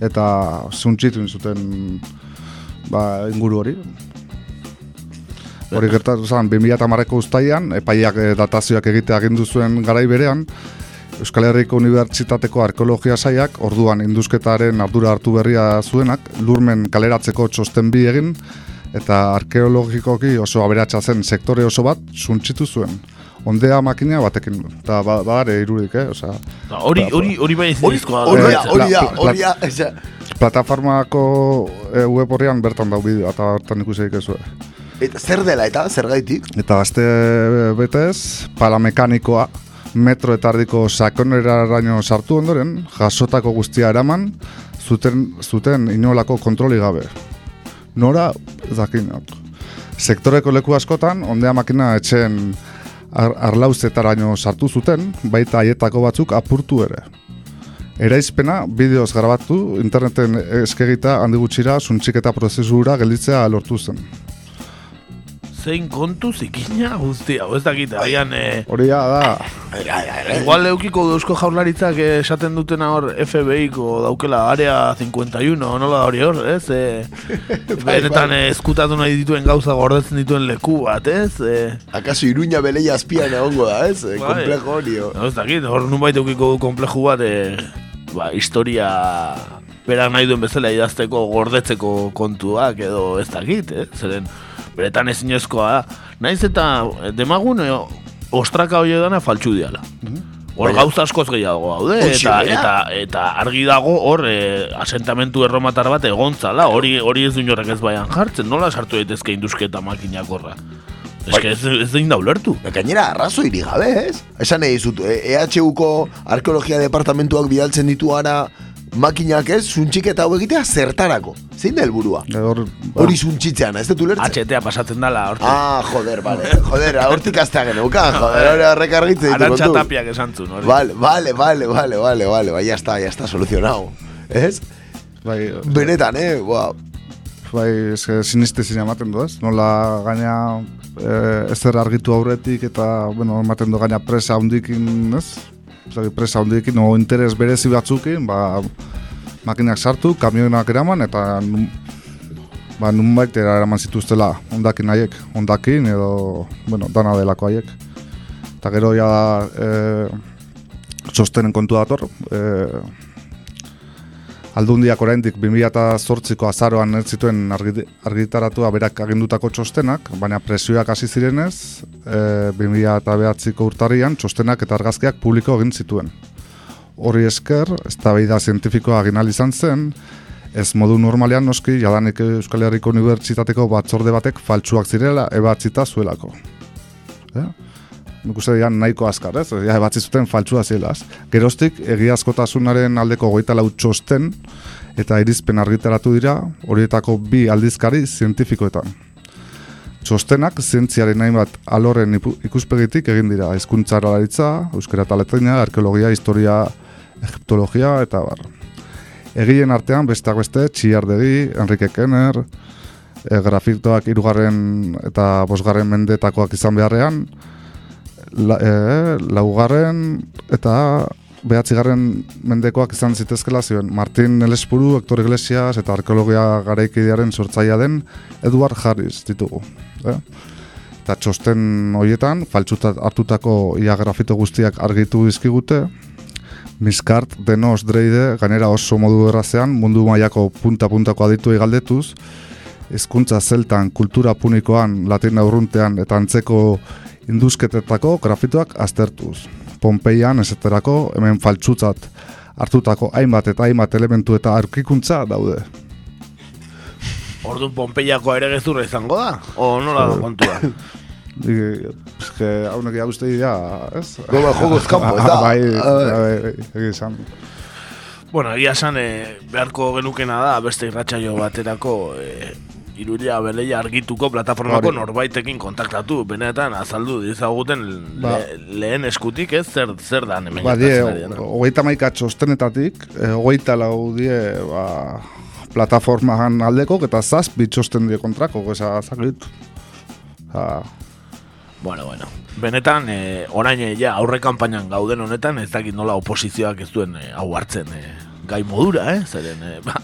eta zuntxitu zuten ba, inguru hori. Hori gertatu zen, 2008ko ustaian, epaiak eh, datazioak egitea agindu zuen garai berean, Euskal Herriko Unibertsitateko Arkeologia Saiak, orduan induzketaren ardura hartu berria zuenak, lurmen kaleratzeko txosten bi egin, eta arkeologikoki oso aberatsa zen sektore oso bat suntxitu zuen. Ondea makina batekin, eta ba, badare irudik, eh? Osea, Ba, Hori, hori, hori bai zinezkoa. hori hori hori plataformako e, web horrian bertan dau bideo, eta bertan ikusi ikezue. Eta zer dela eta, zer gaitik? Eta gazte betez, palamekanikoa, metro eta ardiko sakoneraraino sartu ondoren, jasotako guztia eraman, zuten, zuten inolako kontroli gabe. Nora, dakinok. Sektoreko leku askotan, ondea makina etxen ar arlauzetaraino sartu zuten, baita haietako batzuk apurtu ere. Eraizpena, bideoz grabatu, interneten eskegita handi gutxira, suntxiketa prozesura gelditzea lortu zen. Zein kontu zikina guztia, hau ez dakit, agian... Eh, Hori ja da, Igual eukiko duzko jaurlaritzak eh, esaten dutena hor FBI-ko daukela area 51, nola hori hor, ez? E, benetan eh, ezkutatu nahi dituen gauza gordetzen dituen leku bat, ez? E, Akaso iruña beleia azpian egongo da, ez? Bai. Komplejo hori, ez dakit, hor nunbait eukiko du kompleju bat, e, ba, historia berak nahi duen bezala idazteko gordetzeko kontuak edo ez dakit, eh? Zeren, beretan ezinezkoa da. Naiz eta eh, demagun e, ostraka hori dana faltsu diala. Hor Baina- gauza askoz gehiago Hoxe, eta, eta, eta argi dago hor e, asentamentu erromatar bat egontzala, hori hori ez du inorrek ez baian jartzen, nola sartu daitezke indusketa makinak horra? Bai. ez, ez da ulertu. Gainera, arrazoirik gabe, ez? Esan nahi dizut, e- EHUko arkeologia departamentuak bidaltzen ditu ara makinak ez, suntxiketa hau egitea zertarako. Zein da helburua? hor, Hori suntxitzean, ez dut ulertzen? HTA pasatzen dala, hortik. Ah, joder, vale. Joder, hortik astea geneukan, joder, hori horrek argitzen ditu Arantxa tapiak esan zuen, hori. Vale, vale, vale, vale, vale, vale, vale, ya está, ya está solucionado. ¿Ez? bai, Benetan, eh? Wow. bai, eske siniste zina ematen du, ez? Nola gaina eh, ezer argitu aurretik eta, bueno, ematen du gaina presa hundikin, ez? Presa hundikin, o interes berezi batzukin, ba, makinak sartu, kamionak eraman, eta nun, ba, nunbait eraman zituztela ondakin haiek, ondakin edo, bueno, dana delako haiek. Eta gero ja eh, txostenen kontu dator, eh, Aldundiak oraindik 2008ko azaroan ez zituen argi- argitaratua berak agindutako txostenak, baina presioak hasi zirenez, e, 2009ko urtarrian txostenak eta argazkiak publiko egin zituen. Horri esker, eztabaida zientifikoa egin izan zen, ez modu normalean noski jadanik Euskal Herriko Unibertsitateko batzorde batek faltsuak zirela ebatzita zuelako. Eh? Nik uste dian nahiko azkar, ez? Ja, ebatzi zuten faltsua zela. ez? Geroztik, egiazkotasunaren aldeko goita lau txosten eta irizpen argitaratu dira horietako bi aldizkari zientifikoetan. Txostenak zientziaren hainbat alorren ikuspegitik egin dira, hizkuntza aralaritza, euskera eta latina, arkeologia, historia, egiptologia eta bar. Egien artean besteak beste, Txiardegi, Enrique Kenner, e, grafitoak irugarren eta bosgarren mendetakoak izan beharrean, la, e, laugarren eta behatzigarren mendekoak izan zitezkela zioen. Martin Elespuru, Hector Iglesias eta arkeologia garaikidearen sortzailea den Edward Harris ditugu. Eh? Eta txosten horietan, faltsutat hartutako ia grafito guztiak argitu dizkigute, Miskart, Denos, Dreide, gainera oso modu errazean, mundu mailako punta-puntako aditu galdetuz, hizkuntza zeltan, kultura punikoan, latin aurruntean eta antzeko induzketetako grafitoak aztertuz. Pompeian esaterako hemen faltsutzat hartutako hainbat eta hainbat elementu eta aurkikuntza daude. Orduan Pompeiako ere gezurra izango da? O nola da kontua? Dik, eske, haunek ja uste dira, ez? Goba, jogoz kanpo, ez da? bai, Ah, bai, bai, egia esan. Bueno, egia esan, e, beharko genukena da, beste irratsaio baterako, iruria beleia argituko plataformako norbaitekin kontaktatu, benetan azaldu dizaguten Ba. le, lehen eskutik ez zer, zer dan hemen Ba, die, hogeita maika txostenetatik, e, hogeita lau die, ba, plataformaan aldeko, eta zazpi txosten die kontrako, eza, zakit. Ha, Bueno, bueno. Benetan, e, orain e, ja, aurre kanpainan gauden honetan, ez dakit nola oposizioak ez duen e, hau hartzen e, gai modura, eh? Zeren, e, ba,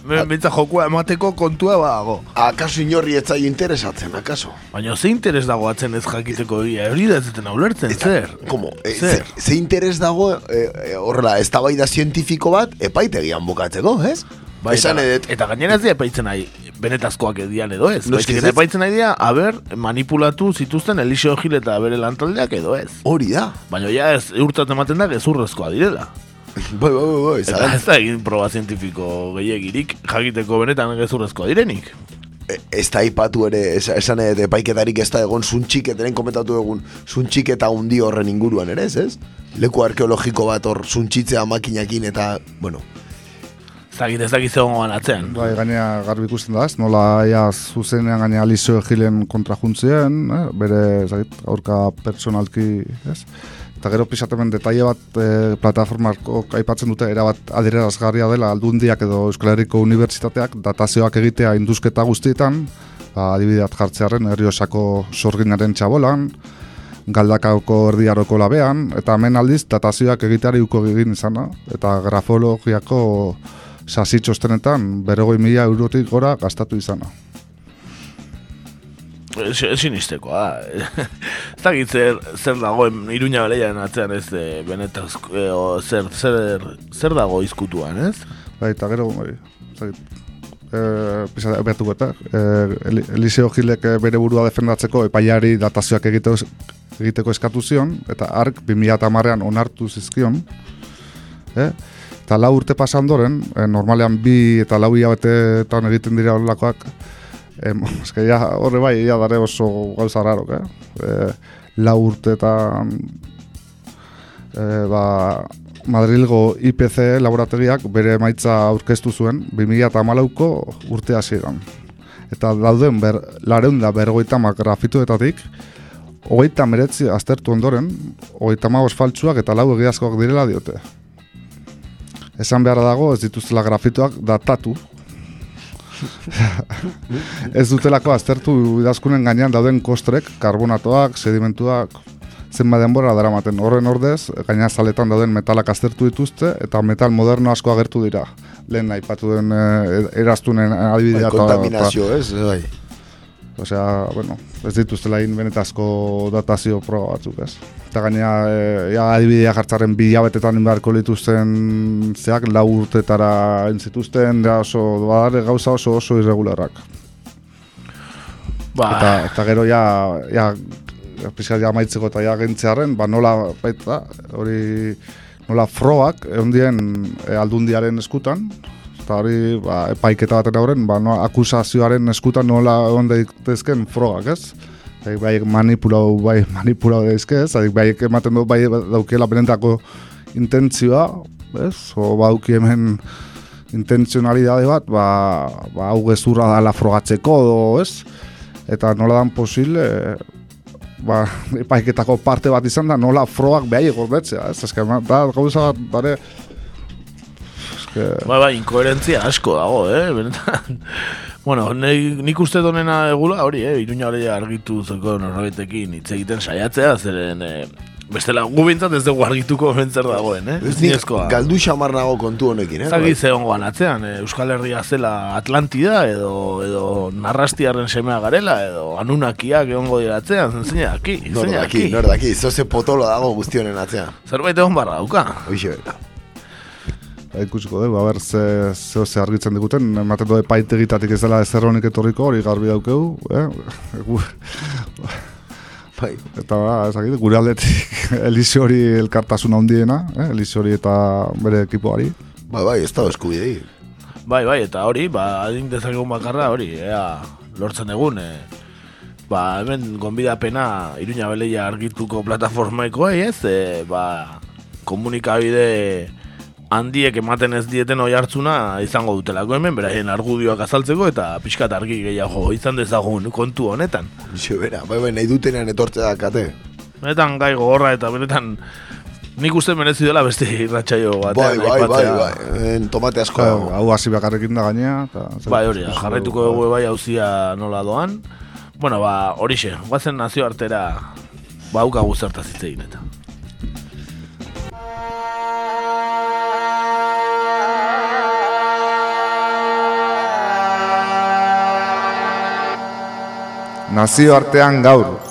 jokua emateko kontua badago. Akaso inorri etzai interesatzen, akaso? Baina ze interes dago atzen ez jakiteko egia, hori da ez zuten ulertzen, zer? Como, e, Zer? ze, ze interes dago, e, e, horrela, ez da zientifiko bat, epaitegian bukatzeko, ez? Bai, Esan eta, edet, eta gainera ez dira epaitzen nahi benetazkoak edian edo ez. Noski Baizik ez eta epaitzen nahi dira, haber, manipulatu zituzten Eliseo Gil eta bere lantaldeak edo ez. hori da. Baina ja ez urtat ematen da gezurrezkoa direla. Bai, bai, bai, bai, Eta zagan- ez da egin proba zientifiko gehiagirik jakiteko benetan gezurrezkoa direnik. E- ez da ipatu ere, es- esan edet, epaiketarik ez da egon zuntxiketaren komentatu egun zuntxiketa hundi horren inguruan ere, ez, ez? Leku arkeologiko bat hor zuntxitzea makinakin eta, bueno, Ez dakit ez dakit zegoen atzean. bai, gainea garbi ikusten da, ez? Nola, ja, zuzenean gainea Alizio Egilen kontra juntzien, eh? bere, zakit, aurka personalki, ez? Eta gero pisatemen detaile bat e, plataformako aipatzen dute erabat adierazgarria dela aldundiak edo Euskal Herriko Unibertsitateak datazioak egitea induzketa guztietan, ba, adibideat jartzearen herriosako sorginaren txabolan, galdakako erdiaroko labean, eta hemen aldiz datazioak egiteari uko egin izana, eta grafologiako sasi txostenetan berrogoi mila eurotik gora gastatu izana. Ez- Ezin istekoa da. Ez dakit zer, zer dagoen iruña beleiaren atzean ez e, benetazko, e, o, zer, zer, zer dago izkutuan, ez? Bai, eta gero, bai, zait, e, pisa, behatuko eta, e, Eli- Eliseo Gilek eh, bere burua defendatzeko epaiari datazioak egiteko, egiteko eskatu zion, eta ark 2008an onartu zizkion, eh? eta lau urte pasa ondoren, normalean bi eta lau hilabetetan egiten dira horrelakoak, em, eske ja, horre bai, ja dare oso gauza rarok, eh? E, lau urteetan e, ba, Madrilgo IPC laborategiak bere emaitza aurkeztu zuen 2008ko urte hasieran. Eta dauden ber, lareunda bergoita mak grafituetatik, hogeita meretzi aztertu ondoren, hogeita magos faltsuak eta lau egiazkoak direla diote. Esan beharra dago ez dituztela grafituak datatu. ez dutelako aztertu idazkunen gainean dauden kostrek, karbonatoak, sedimentuak, zenbat denbora daramaten. Horren ordez, gainazaletan dauden metalak aztertu dituzte eta metal moderno asko agertu dira. Lehen aipatu den eh, eraztunen adibidea. bai, kontaminazio, ez? Bai. Osea, bueno, ez dituztela egin benetazko datazio proba batzuk, ez? Eta gainea, e, ja, adibidea jartzaren bi hilabetetan beharko lituzten zeak lau urtetara entzituzten, ja oso, badare gauza oso oso irregularrak. Ba, Eta, eta gero ja, ja, pixka ja amaitzeko eta ja gentzearen, ba nola, baita, hori, nola froak, ondien e, aldundiaren eskutan, eta hori, ba, epaiketa baten aurren, ba, no, akusazioaren eskutan nola egon daitezken frogak, ez? Bai, bai manipulau, bai manipulau daizke, ez? Adik, bai ematen du, bai daukela benetako intentzioa, ez? O bauki hemen intentzionalidade bat, ba, ba hau gezurra dala frogatzeko, edo, ez? Eta nola dan posible, ba, epaiketako parte bat izan da, nola froak behai gordetzea, ez? Ma- da, gauza bat, bare, eske, Bai, bai, inkoherentzia asko dago, eh, benetan. Bueno, nik, nik uste donena egula hori, eh, iruña hori argitu zeko norbaitekin hitz egiten saiatzea, zeren, eh, bestela gu bintzat ez dugu argituko bentzer dagoen, eh? Ez nik galdu xamar nago kontu honekin, eh? Zagi ze ongoan atzean, eh, Euskal Herria zela Atlantida edo edo narrastiarren semea garela edo anunakiak egongo dira atzean, zein daki, Nor zein daki, daki. nor daki, zoze potolo dago guztionen atzean. Zerbait egon barra dauka. Hoxe bera. Ikusiko dugu, aber ze, ze, ze argitzen diguten, ematen du epaitegitatik ez dela ezer honik etorriko, hori garbi daukegu, eh? Bai. Eta ba, ezakit, gure aldetik Elise hori elkartasuna handiena, eh? Elise hori eta bere ekipoari. Bai, bai, ez da eskubidei. Bai, bai, eta hori, ba, adin dezakegun bakarra hori, ea, lortzen egun, e, ba, hemen gonbidapena Iruña Beleia argituko plataformaikoa, ez, e, ba, komunikabide handiek ematen ez dieten oi hartzuna izango dutelako hemen, beraien argudioak azaltzeko eta pixkat argi gehiago izan dezagun kontu honetan. Ixe, bera, bai, bai, nahi dutenean etortzea dakate. Benetan gai gogorra eta benetan nik uste merezi dela beste irratsaio Bai, batean bai, bai, aipatzea. bai, en tomate asko. Hau, hau hasi bakarrekin da gainea. eta zer- Bai, hori, jarraituko dugu bai hauzia nola doan. Bueno, ba, horixe, guazen nazio artera baukagu zertaz hitz egin eta. Nazioartean gaur.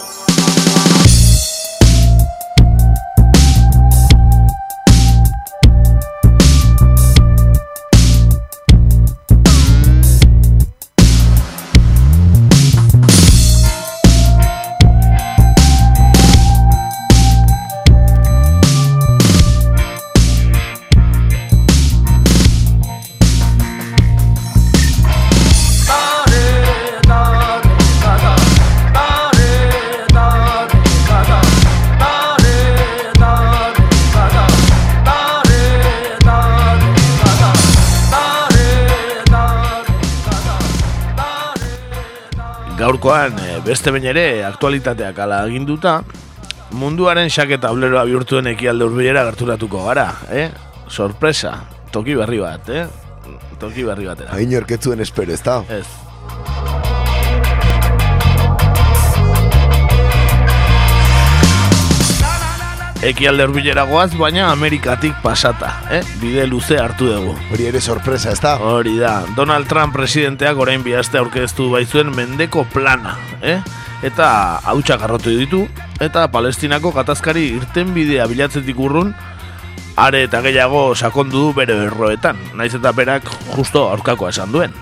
Beste behin ere, aktualitateak ala aginduta, munduaren xake tableroa bihurtuen ekialde hurbilera gerturatuko gara, eh? Sorpresa, toki berri bat, eh? Toki berri batera. Hain orketzuen espero, ez da? Ez. Ekialde hurbilera goaz, baina Amerikatik pasata, eh? Bide luze hartu dugu. Hori ere sorpresa, ez da? Hori da, Donald Trump presidenteak orain bihazte aurkeztu baitzuen mendeko plana, eh? Eta hautsak arrotu ditu, eta Palestinako gatazkari irten bidea bilatzetik urrun, are eta gehiago sakondu du bere erroetan, naiz eta berak justo aurkakoa esan duen.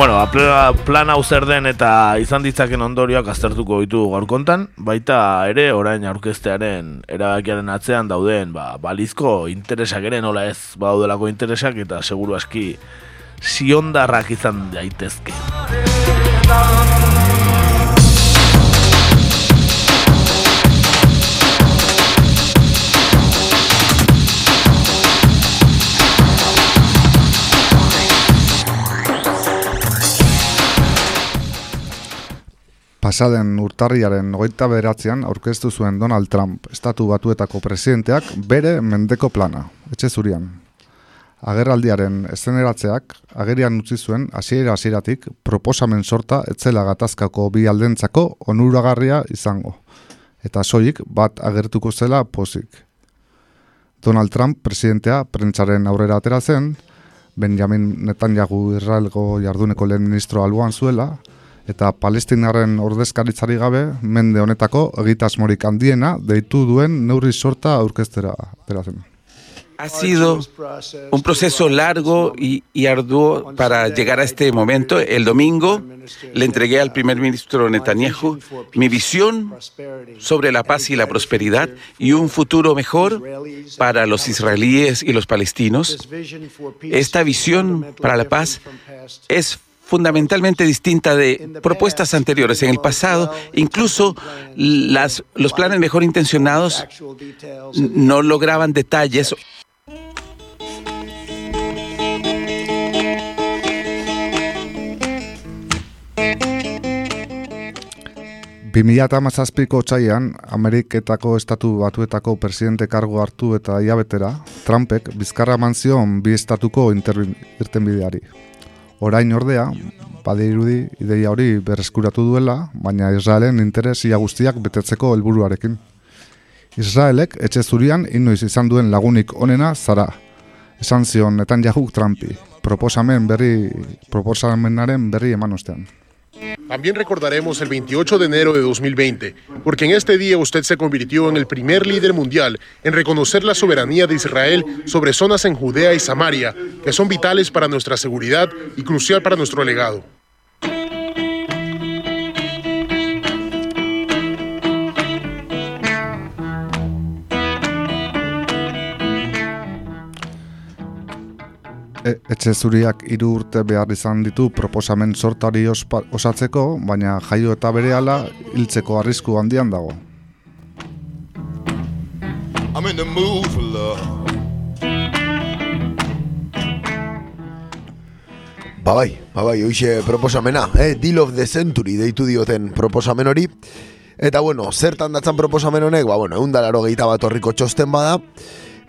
Bueno, ba, pla- plan hau zer den eta izan ditzaken ondorioak aztertuko ditu gaur kontan, baita ere orain aurkeztearen erabakiaren atzean dauden ba, balizko interesak ere nola ez badaudelako interesak eta seguru aski ziondarrak izan daitezke. Pasaden urtarriaren hogeita beratzean aurkeztu zuen Donald Trump, estatu batuetako presidenteak, bere mendeko plana, etxe zurian. Agerraldiaren eszeneratzeak agerian utzi zuen hasiera hasieratik proposamen sorta etzela gatazkako bi aldentzako onuragarria izango. Eta soilik bat agertuko zela pozik. Donald Trump presidentea prentsaren aurrera atera zen, Benjamin Netanyahu Israelgo jarduneko lehen ministro alboan zuela, Ha sido un proceso largo y, y arduo para llegar a este momento. El domingo le entregué al primer ministro Netanyahu mi visión sobre la paz y la prosperidad y un futuro mejor para los israelíes y los palestinos. Esta visión para la paz es fundamentalmente distinta de propuestas anteriores en el pasado. Incluso las, los planes mejor intencionados no lograban detalles. 2017ko otsailean Ameriketako estatu batuetako presidente kargo hartu eta iabetera, Trumpek bizkarra eman zion bi estatuko irtenbideari. Orain ordea, badirudi ideia hori berreskuratu duela, baina Israelen interes ia guztiak betetzeko helburuarekin. Israelek etxe zurian inoiz izan duen lagunik onena zara. Esan zion Netanyahu Trumpi, proposamen berri, proposamenaren berri eman ostean. También recordaremos el 28 de enero de 2020, porque en este día usted se convirtió en el primer líder mundial en reconocer la soberanía de Israel sobre zonas en Judea y Samaria, que son vitales para nuestra seguridad y crucial para nuestro legado. E, etxe zuriak hiru urte behar izan ditu proposamen sortari ospa, osatzeko, baina jaio eta berehala hiltzeko arrisku handian dago. I'm in the mood for love. Ba bai, ba bai, hoxe proposamena, eh? Deal of the Century deitu dioten proposamen hori. Eta bueno, zertan datzan proposamen honek, ba bueno, eundalaro gehieta bat horriko txosten bada.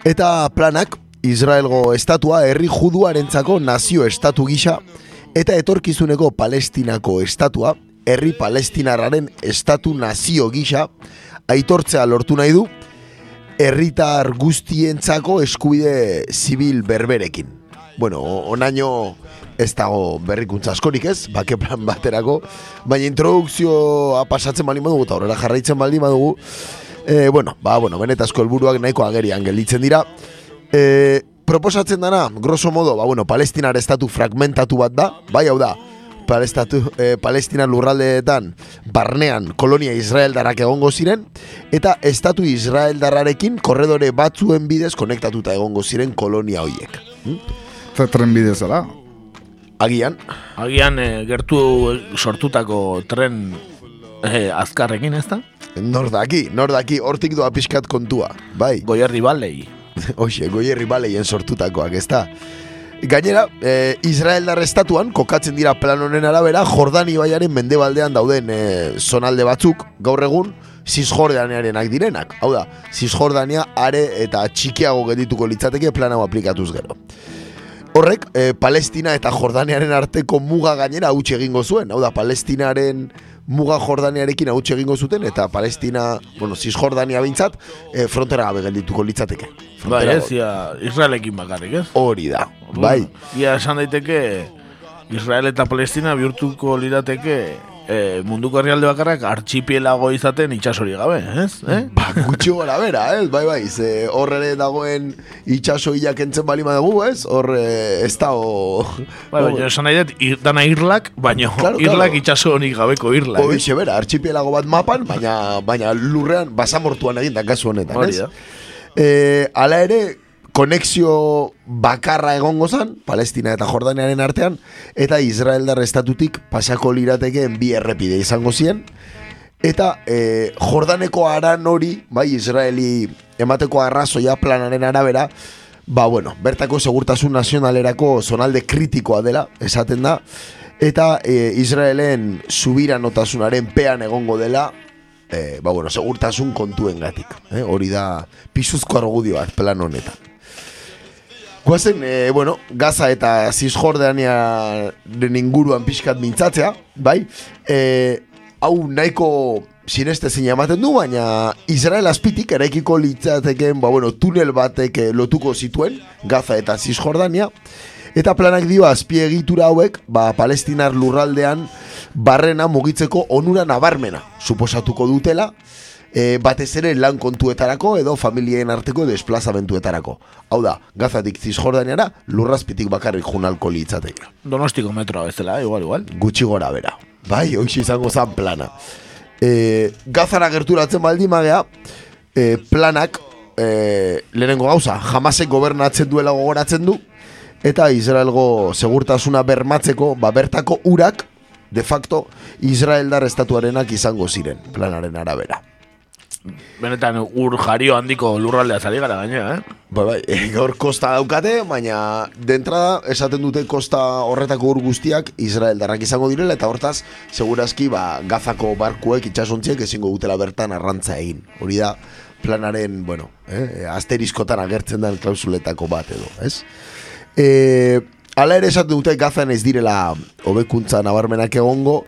Eta planak, Israelgo estatua herri juduarentzako nazio estatu gisa eta etorkizuneko palestinako estatua herri palestinarraren estatu nazio gisa aitortzea lortu nahi du herritar guztientzako eskubide zibil berberekin. Bueno, onaino ez dago berrikuntza askorik ez, bake plan baterako, baina introdukzioa pasatzen bali madugu eta horrela jarraitzen bali madugu, e, bueno, ba, bueno, benetazko helburuak nahiko agerian gelditzen dira. E, proposatzen dana, grosso modo, ba, bueno, palestinar estatu fragmentatu bat da, bai hau da, palestatu, e, palestina lurraldeetan barnean kolonia Israel darrak egongo ziren, eta estatu Israel darrarekin korredore batzuen bidez konektatuta egongo ziren kolonia hoiek. Hm? Tren bidez, ala? Agian. Agian e, gertu sortutako tren e, azkarrekin, ez da? Nordaki, nordaki, hortik doa pixkat kontua, bai. Goierri balei. Hoxe, goierri baleien sortutakoak, ez da? Gainera, e, Israel estatuan, kokatzen dira plan honen arabera, Jordani baiaren mendebaldean dauden e, zonalde batzuk, gaur egun, Cisjordaniarenak direnak. Hau da, Cisjordania are eta txikiago gedituko litzateke plan aplikatuz gero. Horrek, e, Palestina eta Jordaniaren arteko muga gainera hautsi egingo zuen. Hau da, Palestinaren muga Jordaniarekin hautsi egingo zuten, eta Palestina, bueno, Cis Jordania bintzat, e, frontera gabe geldituko litzateke. Bai, ez, ia, Israelekin bakarrik, ez? Hori da, bai. Ia, esan daiteke, Israel eta Palestina bihurtuko lirateke e, munduko herrialde bakarrak artxipielago izaten itxasori gabe, ez? Eh? Ba, gutxi gora bera, ez? Bai, bai, ze horre dagoen itxaso hilak entzen bali dugu, ez? Hor ez da, o... Bai, bai, esan nahi dut, ir, dana irlak, baina claro, irlak claro. itxaso honik gabeko irlak. Hoxe, bera, artxipielago bat mapan, baina, baina lurrean basamortuan egin da kasu honetan, ez? Eh, ala ere, konexio bakarra egongo zan, Palestina eta Jordaniaren artean, eta Israeldar estatutik pasako liratekeen bi errepide izango zien, eta e, Jordaneko aran hori, bai, Israeli emateko arrazoia planaren arabera, ba, bueno, bertako segurtasun nazionalerako zonalde kritikoa dela, esaten da, eta e, Israelen subira notasunaren pean egongo dela, e, ba, bueno, segurtasun kontuen gatik. Eh? Hori da, pisuzko argudioak plan honetan. Guazen, e, bueno, Gaza eta Cisjordania den inguruan pixkat mintzatzea, bai? E, hau nahiko sineste zin ematen du, baina Israel azpitik eraikiko litzateken, ba, bueno, tunel batek eh, lotuko zituen, Gaza eta Cisjordania, eta planak dio azpiegitura hauek, ba, palestinar lurraldean, barrena mugitzeko onura nabarmena, suposatuko dutela, e, batez ere lan kontuetarako edo familien arteko desplazamentuetarako. Hau da, gazatik zizjordaniara lurrazpitik bakarrik junalko litzateke. Donostiko metroa bezala, igual, igual. Gutxi gora bera. Bai, hoxi izango zan plana. E, gazara gerturatzen baldi magea, e, planak e, lehenengo gauza, jamasek gobernatzen duela gogoratzen du, eta Israelgo segurtasuna bermatzeko, ba, bertako urak, de facto, Israeldar estatuarenak izango ziren, planaren arabera benetan ur jario handiko lurraldea zari gara gainera, eh? Bai, bai, gaur kosta daukate, baina dentrada esaten dute kosta horretako ur guztiak Israel darrak izango direla, eta hortaz, segurazki, ba, gazako barkuek itxasontziek ezingo dutela bertan arrantza egin. Hori da, planaren, bueno, eh, asteriskotan agertzen den klausuletako bat edo, ez? E, ala ere esaten dute gazan ez direla hobekuntza nabarmenak egongo,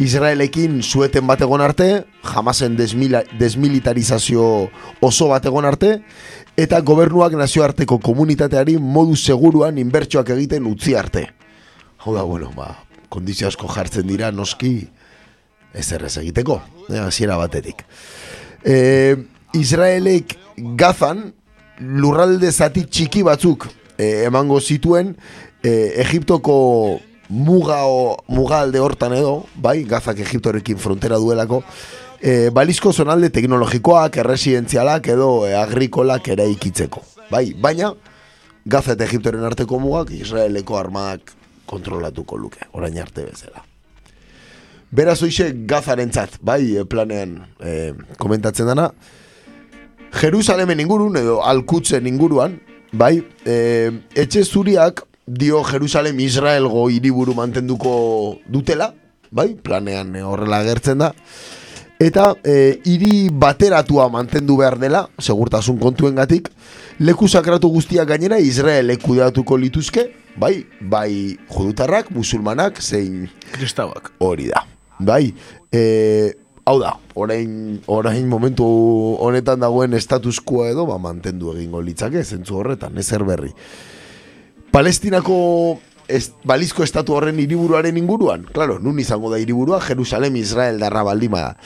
Israelekin zueten bat egon arte, jamasen desmila, desmilitarizazio oso bat egon arte, eta gobernuak nazioarteko komunitateari modu seguruan inbertsioak egiten utzi arte. Hau da, bueno, ba, kondizio asko jartzen dira, noski, ez errez egiteko, eh, hasiera batetik. E, Israelek gazan, lurralde zati txiki batzuk e, emango zituen, e, Egiptoko muga o muga alde hortan edo, bai, gazak Egiptorekin frontera duelako, e, balizko zonalde teknologikoak, erresidenzialak edo e, agrikolak ere ikitzeko. Bai, baina, Gaza eta Egiptoren arteko mugak Israeleko armadak kontrolatuko luke, orain arte bezala. Beraz hoxe Gazarentzat, bai, eh, planean eh, komentatzen dana, Jerusalemen ingurun edo Alkutzen inguruan, bai, eh, etxe zuriak dio Jerusalem Israelgo hiriburu mantenduko dutela, bai, planean eh, horrela agertzen da. Eta eh, hiri bateratua mantendu behar dela, segurtasun kontuengatik, leku sakratu guztiak gainera Israel kudeatuko lituzke, bai, bai judutarrak, musulmanak, zein Kristauak. hori da. Bai, e, hau da, orain, orain momentu honetan dagoen status quo edo, ba, mantendu egingo litzake, zentzu horretan, ezer berri. Palestinako ez, balizko estatu horren hiriburuaren inguruan, claro, nun izango da hiriburua, Jerusalem, Israel darra baldima da.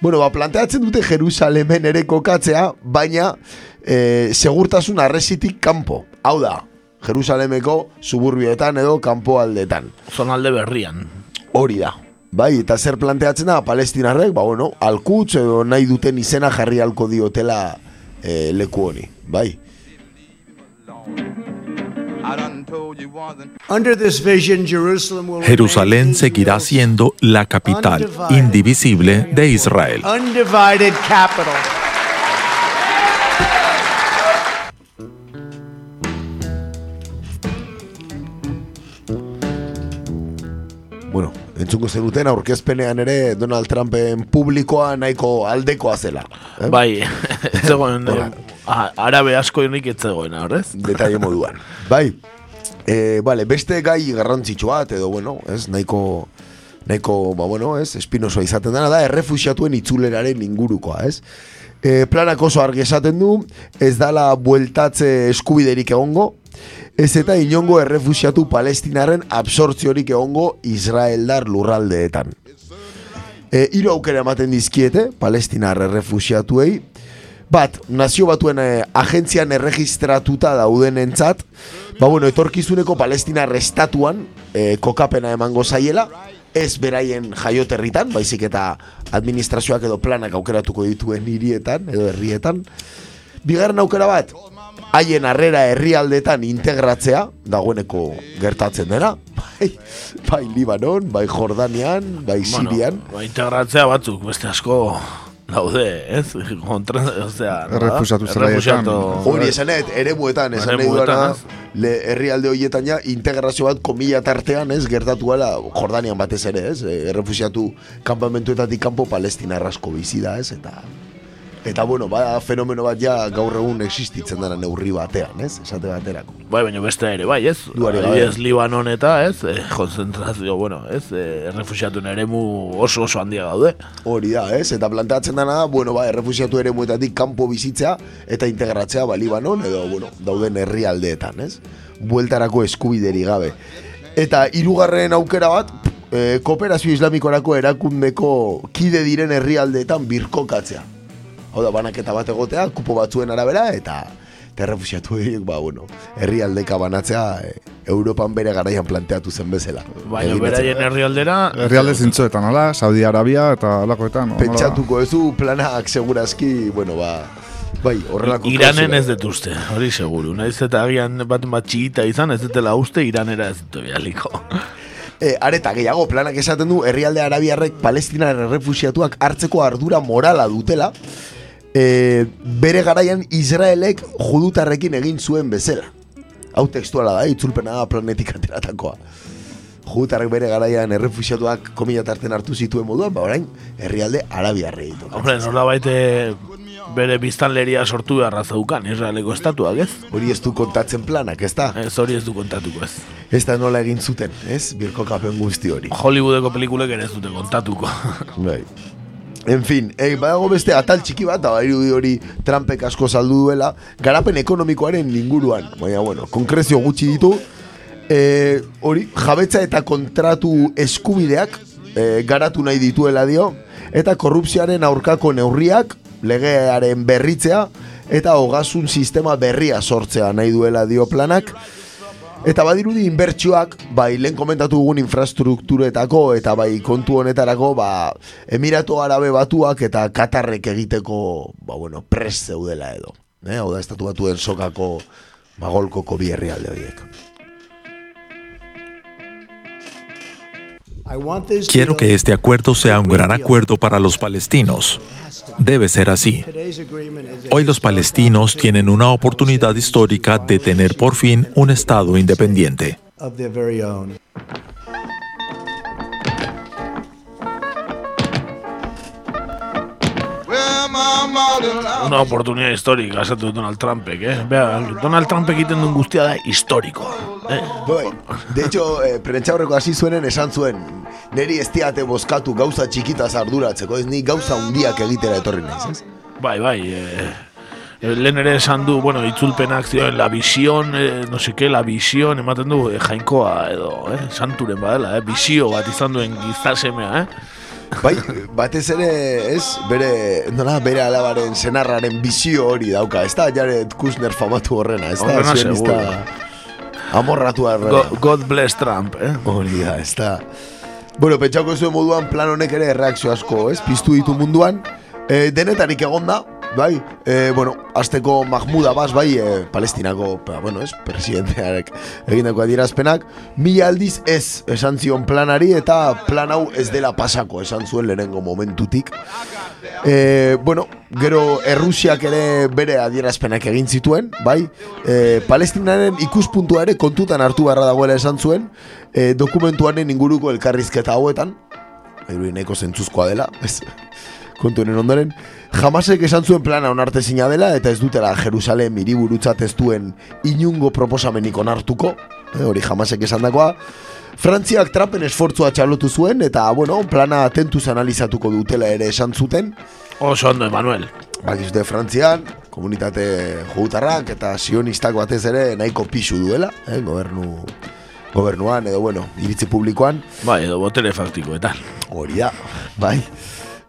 Bueno, ba, planteatzen dute Jerusalemen ere kokatzea, baina e, segurtasun arresitik kanpo. Hau da, Jerusalemeko suburbioetan edo kanpo aldetan. Zonalde berrian. Hori da. Bai, eta zer planteatzen da, palestinarrek, ba, bueno, alkutz edo nahi duten izena jarri halko diotela e, leku honi. Bai. Jerusalén seguirá siendo la capital indivisible de Israel. Entzungo zenuten aurkezpenean ere Donald Trumpen publikoa nahiko aldekoa zela. Eh? Bai, ez zegoen, eh, arabe asko nik ez zegoen, horrez? Detaile moduan. Bai, e, vale, beste gai garrantzitsu bat, edo, bueno, ez, nahiko, nahiko, ba, bueno, ez, espinoso izaten dena da, errefusiatuen itzuleraren ingurukoa, ez? E, planak oso argi esaten du, ez dala bueltatze eskubiderik egongo, ez eta inongo errefusiatu palestinaren absortziorik egongo Israeldar lurraldeetan. E, hiru aukera ematen dizkiete, palestinar errefusiatuei, Bat, nazio batuen eh, agentzian erregistratuta dauden entzat, ba bueno, etorkizuneko palestina restatuan eh, kokapena emango zaiela, ez beraien jaioterritan, baizik eta administrazioak edo planak aukeratuko dituen hirietan edo herrietan. Bigarren aukera bat, haien harrera herrialdetan integratzea, dagoeneko gertatzen dena, bai, bai Libanon, bai Jordanian, bai Sirian, Bueno, ba, integratzea batzuk, beste asko daude, ez? Kontra? Errefusiatu zelaietan. Errefusiatu- Hori esanet, eremuetan, esan nahi Eremuetan, duena, ez? le, herrialde horietan ja, integrazio bat komila tartean, ez, gertatu ala, Jordanian batez ere, ez, errefusiatu kanpamentuetatik kanpo palestina errasko bizi da, ez, eta... Eta, bueno, ba, fenomeno bat ja gaur egun existitzen dara neurri batean, ez, esate baterako. Bai, baina beste ere, bai, ez? Duari gabe. Adibidez, Libanon eta, ez? Eh, konzentrazio, bueno, ez? Eh, errefusiatuen eremu oso oso handia gaude. Hori da, ez? Eta planteatzen dana, da, bueno, ba, errefusiatu ere muetatik kanpo bizitzea eta integratzea ba, Libanon edo, bueno, dauden herrialdeetan, ez? Bueltarako eskubideri gabe. Eta hirugarren aukera bat, e, kooperazio islamikorako erakundeko kide diren herrialdeetan birkokatzea. Hau da, banaketa bat egotea, kupo batzuen arabera, eta eta errefusiatu horiek, ba, bueno, herrialdeka banatzea e, Europan bere garaian planteatu zen bezala. Baina beraien herrialdera... Herrialde zintzoetan, ala? Saudi Arabia eta alakoetan. pentsatuko ez du planak segurazki, bueno, ba, bai, horrelako Iranen klausula. ez dut uste, hori seguru. Naiz eta agian bat bat txigita izan, ez dutela uste, Iranera ez dut bialiko. E, areta gehiago planak esaten du herrialde arabiarrek palestinar errefusiatuak hartzeko ardura morala dutela e, bere garaian Israelek judutarrekin egin zuen bezala. Hau textuala da, itzulpena da planetik ateratakoa. Judutarrek bere garaian errefusiatuak komila tarten hartu zituen moduan, ba orain herrialde arabiarrei ditu. Hombre, nola baite bere biztanleria sortu beharra zeukan, Israeleko estatuak, ez? Hori ez du kontatzen planak, ez da? Ez hori ez du kontatuko, ez. Ez da nola egin zuten, ez? Birko kapen guzti hori. Hollywoodeko pelikulek ere ez dute kontatuko. Bai. En fin, eh, badago beste atal txiki bat, eta irudi hori Trumpek asko saldu duela, garapen ekonomikoaren inguruan. Baina, bueno, konkrezio gutxi ditu, eh, hori, jabetza eta kontratu eskubideak eh, garatu nahi dituela dio, eta korrupzioaren aurkako neurriak, legearen berritzea, eta hogasun sistema berria sortzea nahi duela dio planak, Eta badirudi inbertsioak, bai lehen komentatu dugun infrastrukturetako eta bai kontu honetarako, ba Emiratu Arabe Batuak eta Katarrek egiteko, ba bueno, pres zeudela edo. Eh, hau da estatu batuen sokako magolkoko bi herrialde horiek. Quiero que este acuerdo sea un gran acuerdo para los palestinos. Debe ser así. Hoy los palestinos tienen una oportunidad histórica de tener por fin un Estado independiente. Una oportunidad histórica, esatu Donald Trumpek, eh? Bea, Donald Trump egiten duen guztia da historiko. Eh? Bai, de hecho, eh, prentxaurreko hasi zuenen esan zuen, neri ez diate bozkatu gauza txikitaz arduratzeko, ez ni gauza hundiak egitera etorri naiz, ez? Bai, bai, eh, eh, lehen ere esan du, bueno, itzulpenak zioen, la visión, eh, no sé qué, la visión, ematen du, eh, jainkoa edo, eh, santuren badela, eh, bizio bat izan duen gizasemea, eh? Bai, batez ere, ez, bere, nola, bere alabaren senarraren bizio hori dauka, ez da Jared Kushner famatu horrena, ez da, Horrena zionista amorratu horrena. God, God bless Trump, eh? Hori da, ez da. Bueno, pentsauko zuen moduan plan honek ere reakzio asko, ez? Piztu ditu munduan. E, denetarik egonda, bai? E, bueno, azteko Mahmoud Abbas, bai, e, palestinako, ba, bueno, ez? Presidentearek egindako adierazpenak. Mila aldiz ez esan zion planari eta plan hau ez dela pasako esan zuen lehenengo momentutik. E, bueno, gero Errusiak ere bere adierazpenak egin zituen, bai? E, Palestinaren ikuspuntua ere kontutan hartu beharra dagoela esan zuen, e, dokumentuaren inguruko elkarrizketa hauetan, Iru nahiko zentzuzkoa dela, ez, kontu honen ondoren, jamasek esan zuen plana onartezina dela eta ez dutela Jerusalem hiriburutzat ez duen inungo proposamenik onartuko, eh, hori jamasek esan dakoa. Frantziak trapen esfortzua txalotu zuen eta, bueno, plana atentuz analizatuko dutela ere esan zuten. Oso ondo, Emanuel. Bakizute Frantzian, komunitate jugutarrak eta sionistak batez ere nahiko pixu duela, eh, gobernu gobernuan edo bueno, iritzi publikoan. Bai, edo botere faktikoetan. Hori da, bai.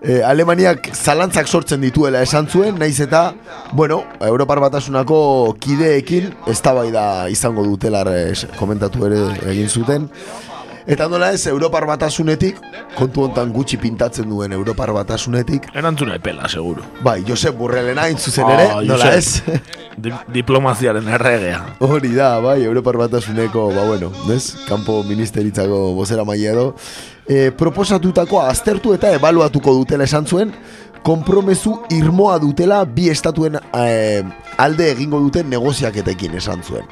E, Alemaniak zalantzak sortzen dituela esan zuen, naiz eta, bueno, Europar Batasunako kideekin eztabaida izango dutela komentatu ere egin zuten. Eta nola ez, Europar Batasunetik, kontu hontan gutxi pintatzen duen Europar Batasunetik. Erantzuna epela, seguro. Bai, Josep Burrelena hain zuzen ere, Ah, nola ez? Di diplomaziaren erregea. Hori da, bai, Europar Batasuneko, ba bueno, ez? Kanpo ministeritzako bozera maia edo. E, proposatutakoa aztertu eta ebaluatuko dutela esan zuen, konpromezu irmoa dutela bi estatuen e, alde egingo duten negoziaketekin esan zuen.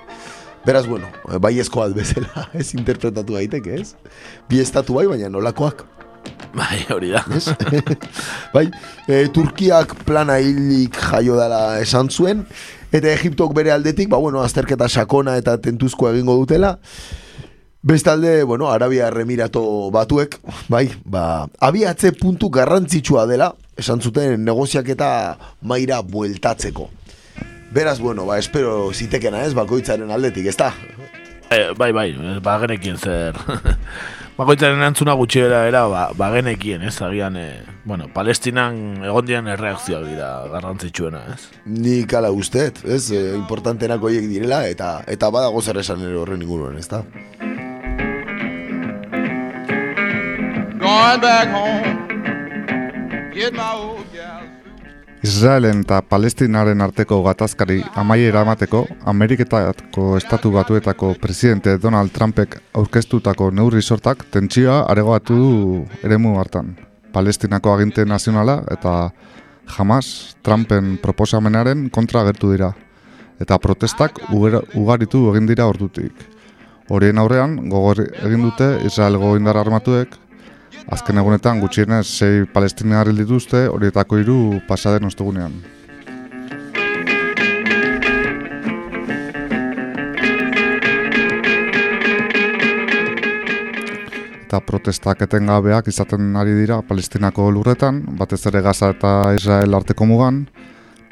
Beraz, bueno, bai ezko bezala, ez interpretatu daiteke, ez? Bi estatu bai, baina nolakoak. Bai, hori da. Ez? bai, e, Turkiak plana hilik jaio dela esan zuen, eta Egiptok bere aldetik, ba, bueno, azterketa sakona eta tentuzko egingo dutela. Bestalde, bueno, Arabia Remirato batuek, bai, ba, abiatze puntu garrantzitsua dela, esan zuten negoziaketa maira bueltatzeko. Beraz, bueno, ba, espero zitekena ez, bakoitzaren aldetik, ez da? Eh, bai, bai, bagenekien zer. Bakoitzaren antzuna gutxiera era, ba, bagenekien, ez, agian, eh, bueno, palestinan egon diren erreakzioak dira garrantzitsuena, ez? Nik ala ustet, ez, e, importantenako horiek direla, eta eta badago zer esan horren inguruan, ez back home, get my old. Israelen eta Palestinaren arteko gatazkari amaiera emateko, Ameriketako estatu batuetako presidente Donald Trumpek aurkeztutako neurri sortak tentsioa aregoatu du eremu hartan. Palestinako aginte nazionala eta Hamas Trumpen proposamenaren kontra agertu dira. Eta protestak ugaritu egin dira ordutik. Horien aurrean, gogor egin dute Israelgo indar armatuek Azken egunetan gutxienez sei palestinar hil dituzte, horietako hiru pasaden ostegunean. Eta protestak etengabeak izaten ari dira Palestinako lurretan, batez ere Gaza eta Israel arteko mugan,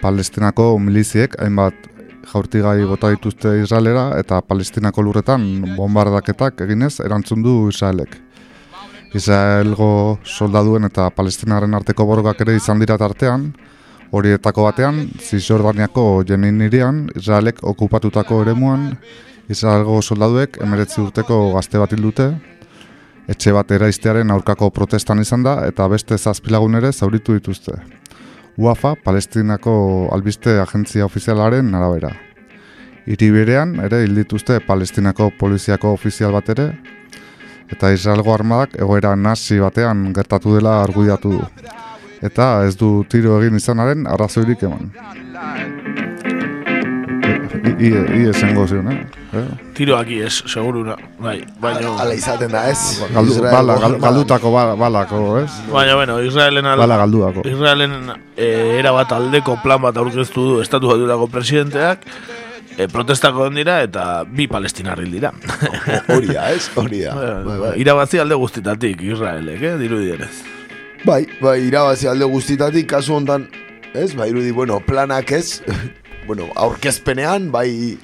Palestinako miliziek hainbat jaurtigai bota dituzte Israelera eta Palestinako lurretan bombardaketak eginez erantzun du Israelek. Israelgo soldaduen eta palestinaren arteko borgak ere izan dira tartean, horietako batean, Cisjordaniako Jenin irian, Israelek okupatutako eremuan, Israelgo soldaduek emeretzi urteko gazte bat dute, etxe bat eraiztearen aurkako protestan izan da eta beste zazpilagun ere zauritu dituzte. UAFA, Palestinako albiste agentzia ofizialaren arabera. hiri berean, ere, hil dituzte palestinako poliziako ofizial bat ere, eta Israelgo armadak egoera nazi batean gertatu dela argudiatu du. Eta ez du tiro egin izanaren arrazoirik eman. I, esango zion, eh? eh? Tiroak ez, segurura, bai, baina... Ala izaten da, ez? Galdu, bala, gal, galdutako ba- balako, ez? Baina, bueno, Israelen al... Bala galduako. Israelen eh, era bat aldeko plan bat aurkeztu du estatu baturako presidenteak, eh, protestako dira eta bi palestinarril dira. Hori da, ez? Hori da. Bai, bai. Irabazi alde guztitatik, Israelek, eh, dirudienez. Bai, bai, irabazi alde guztitatik, kasu hontan, ez, bai, irudi, bueno, planak ez, bueno, aurkezpenean, bai,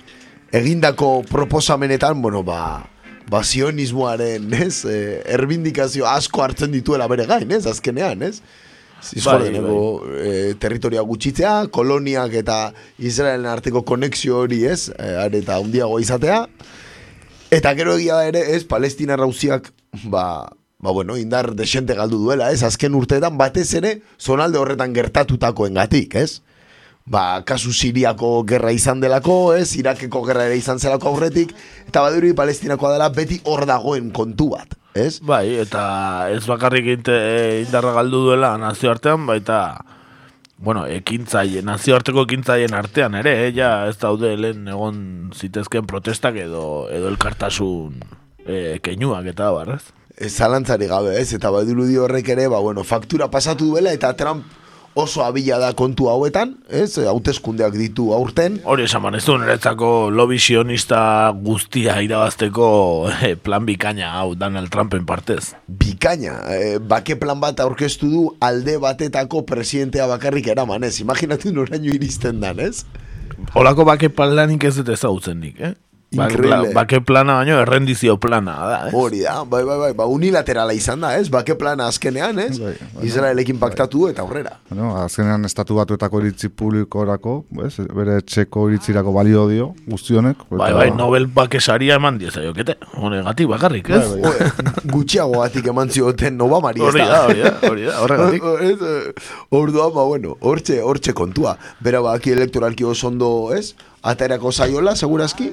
egindako proposamenetan, bueno, ba, ba sionismoaren, ez, eh, erbindikazio asko hartzen dituela bere gain, ez, azkenean, ez? Zizkordeneko eh, territoria gutxitzea, koloniak eta Israelen arteko konexio hori, ez, eh, are eta handiago izatea, Eta gero egia ere, ez, Palestina rauziak, ba, ba bueno, indar desente galdu duela, ez, azken urteetan batez ere, zonalde horretan gertatutakoen gatik, ez? Ba, kasu Siriako gerra izan delako, ez, Irakeko gerra ere izan zelako aurretik, eta baduri Palestinakoa dela beti hor dagoen kontu bat, ez? Bai, eta ez bakarrik inte, e, indarra galdu duela nazioartean, baita, bueno, ekintzaile, nazioarteko ekintzaien artean ere, eh, ja ez daude lehen egon zitezken protestak edo, edo elkartasun e, keinuak eta bar, ez? Ez zalantzari gabe, ez, eta badirudi horrek ere, ba, bueno, faktura pasatu duela, eta Trump oso abila da kontu hauetan, ez, hauteskundeak ditu aurten, Hori esan man, ez du niretzako lobby sionista guztia irabazteko eh, plan bikaina hau Donald Trumpen partez. bikaina, eh, bake plan bat aurkeztu du alde batetako presidentea bakarrik eraman, ez? Imaginatu noraino iristen dan, ez? Olako bake planik ez dut ezagutzen nik, eh? Ba- Increíble. pla- Bake plana baino errendizio plana da, eh? Hori da, bai, bai, bai, ba, unilaterala izan da, ez? Bake plana azkenean, ez? Israelekin paktatu du eta aurrera. Bueno, azkenean estatu batuetako iritzi publikorako, ez, bere txeko iritzirako balio dio, guztionek. Bai, bai, Nobel bakesaria eman diezaiokete. Honegatik bakarrik, ez? Bai, bai. Gutxiago batik eman zioten Obamari, ez Hori da, hori da, hori da, horregatik. Ez, eh, Orduan, ba, bueno, hortxe, hortxe kontua. Bera, baki elektoralki oso ondo, ez? Aterako zaiola, segurazki.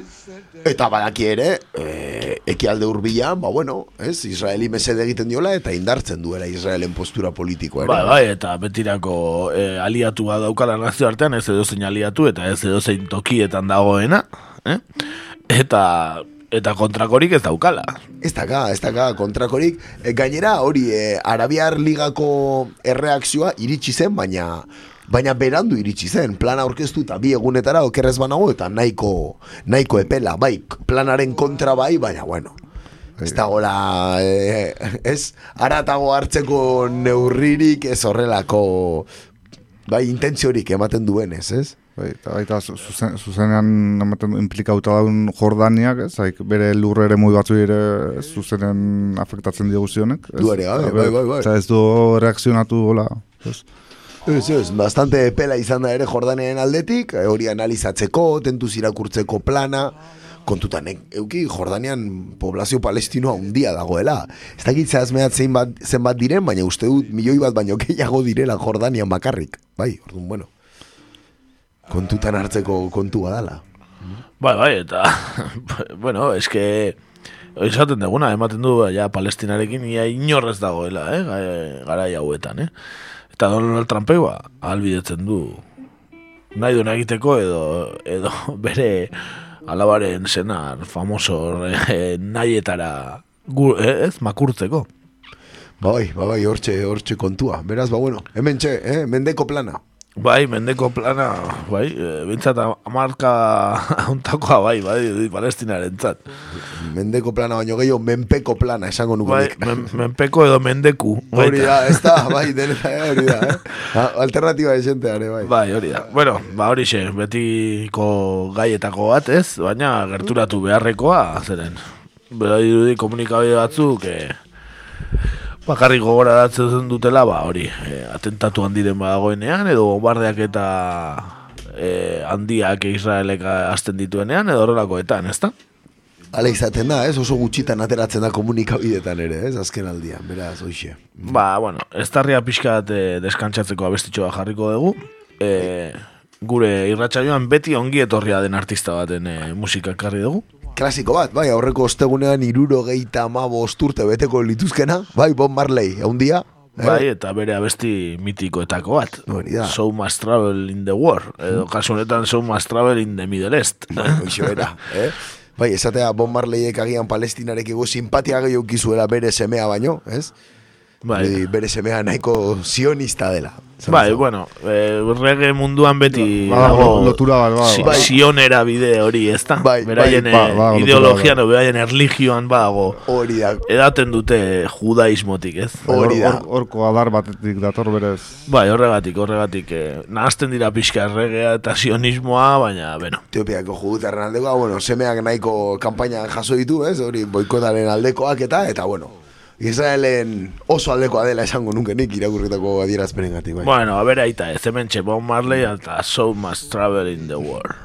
Eta badaki ere, e, ekialde hurbilan, ba, bueno, ez? Israeli mesede egiten diola eta indartzen duela Israelen postura politikoa. Bai, bai, eta betirako eh, aliatu bat daukala nazio artean, ez edozein aliatu eta ez edozein tokietan dagoena, eh? Eta, eta kontrakorik ez daukala. Ez daka, ez daka kontrakorik. E, gainera, hori, e, Arabiar Ligako erreakzioa iritsi zen, baina baina berandu iritsi zen. Plana aurkeztu eta bi egunetara okerrez banago eta nahiko, nahiko epela. Bai, planaren kontra bai, baina bueno. Ez dagoela, e, ez, aratago hartzeko neurririk ez horrelako, bai, intentziorik ematen duenez, ez? Bai, eta baita zu- zuzen, zuzenean ematen du implikauta daun Jordaniak, ez, haik bere lurre ere muy batzu ere zuzenen afektatzen dio guztionek. ez? Du ere Eta bai, bai, bai. Eta ez du reakzionatu gola, ez? Ez, ez, bastante pela izan da ere Jordaniaren aldetik, eh, hori analizatzeko, tentuz irakurtzeko plana, kontutan eh, euki Jordanian poblazio palestinoa handia dagoela. Ez dakit zehazmeat zenbat, zenbat diren, baina uste dut milioi bat baino gehiago direla Jordanian bakarrik. Bai, orduan, bueno, kontutan hartzeko kontua dala. Bai, bai, eta, bueno, eske, esaten duguna, ematen du, ja, palestinarekin ia inorrez dagoela, eh, ga- garai hauetan, eh. Eta Donald Trumpek, ba, albidetzen du, nahi duen egiteko edo, edo bere alabaren senar famoso eh, nahietara, gu, eh, ez, makurtzeko. Bai, bai, hortxe, hortxe kontua. Beraz, ba, bueno, hemen txe, eh, mendeko plana. Bai, mendeko plana, bai, e, bintzat amarka hauntakoa, bai, bai, bai palestinaren zat. Mendeko plana baino gehiago, menpeko plana, esango nuko Bai, men, menpeko edo mendeku. Hori baita. da, ez da, bai, deneta, eh, hori da, eh. Alternatiba esenteare, bai. Bai, hori da. Bueno, ba hori xe, betiko gaietako bat, ez? Baina gerturatu beharrekoa, zeren. Bera dirudi komunikabide batzuk, e, bakarrik gogoratzen dutela, ba hori, e, atentatu handiren badagoenean, edo bombardeak eta e, handiak Israelek hasten dituenean, edo horrelakoetan, ezta? Hala izaten da, ez? Oso gutxitan ateratzen da komunikabidetan ere, ez? Azken aldian, beraz, hoxe. Ba, bueno, ez tarria pixka bat eh, deskantzatzeko abestitxoa jarriko dugu. E, gure irratsaioan beti ongi etorria den artista baten e, musika ekarri dugu. Klasiko bat, bai, aurreko ostegunean iruro geita ama urte beteko lituzkena, bai, Bob Marley, egun dia, eh? Bai, eta bere abesti mitikoetako bat. da. So must travel in the war. Edo kasu honetan so must travel in the middle east. Hoxo era, eh? Bai, esatea Bob Marleyek agian palestinarekiko simpatia gehiago kizuela bere semea baino, ez? Bai. Bere semea nahiko sionista dela. Bai, bueno, eh, reggae munduan beti Ba- dago lotura bat, ba, bai. sionera bide hori, ez da? Bai, beraien bai, ba- eh, ba, ideologian, o beraien erligioan badago. Hori da. Edaten dute judaismotik, ez? Hori da. Hor- Horko adar batetik dator berez. Bai, horregatik, horregatik. Eh, nahazten dira pixka erregea eta sionismoa, baina, bueno. Etiopiako judutarren aldekoa, bueno, semeak nahiko kanpaina jaso ditu, ez? Hori boikotaren aldekoak eta, eta bueno, Israelen oso aldekoa dela esango nuke nik irakurritako adierazpenen gati, bai. Bueno, a ver, aita, ez hemen txe Bob Marley eta So Must Travel in the World.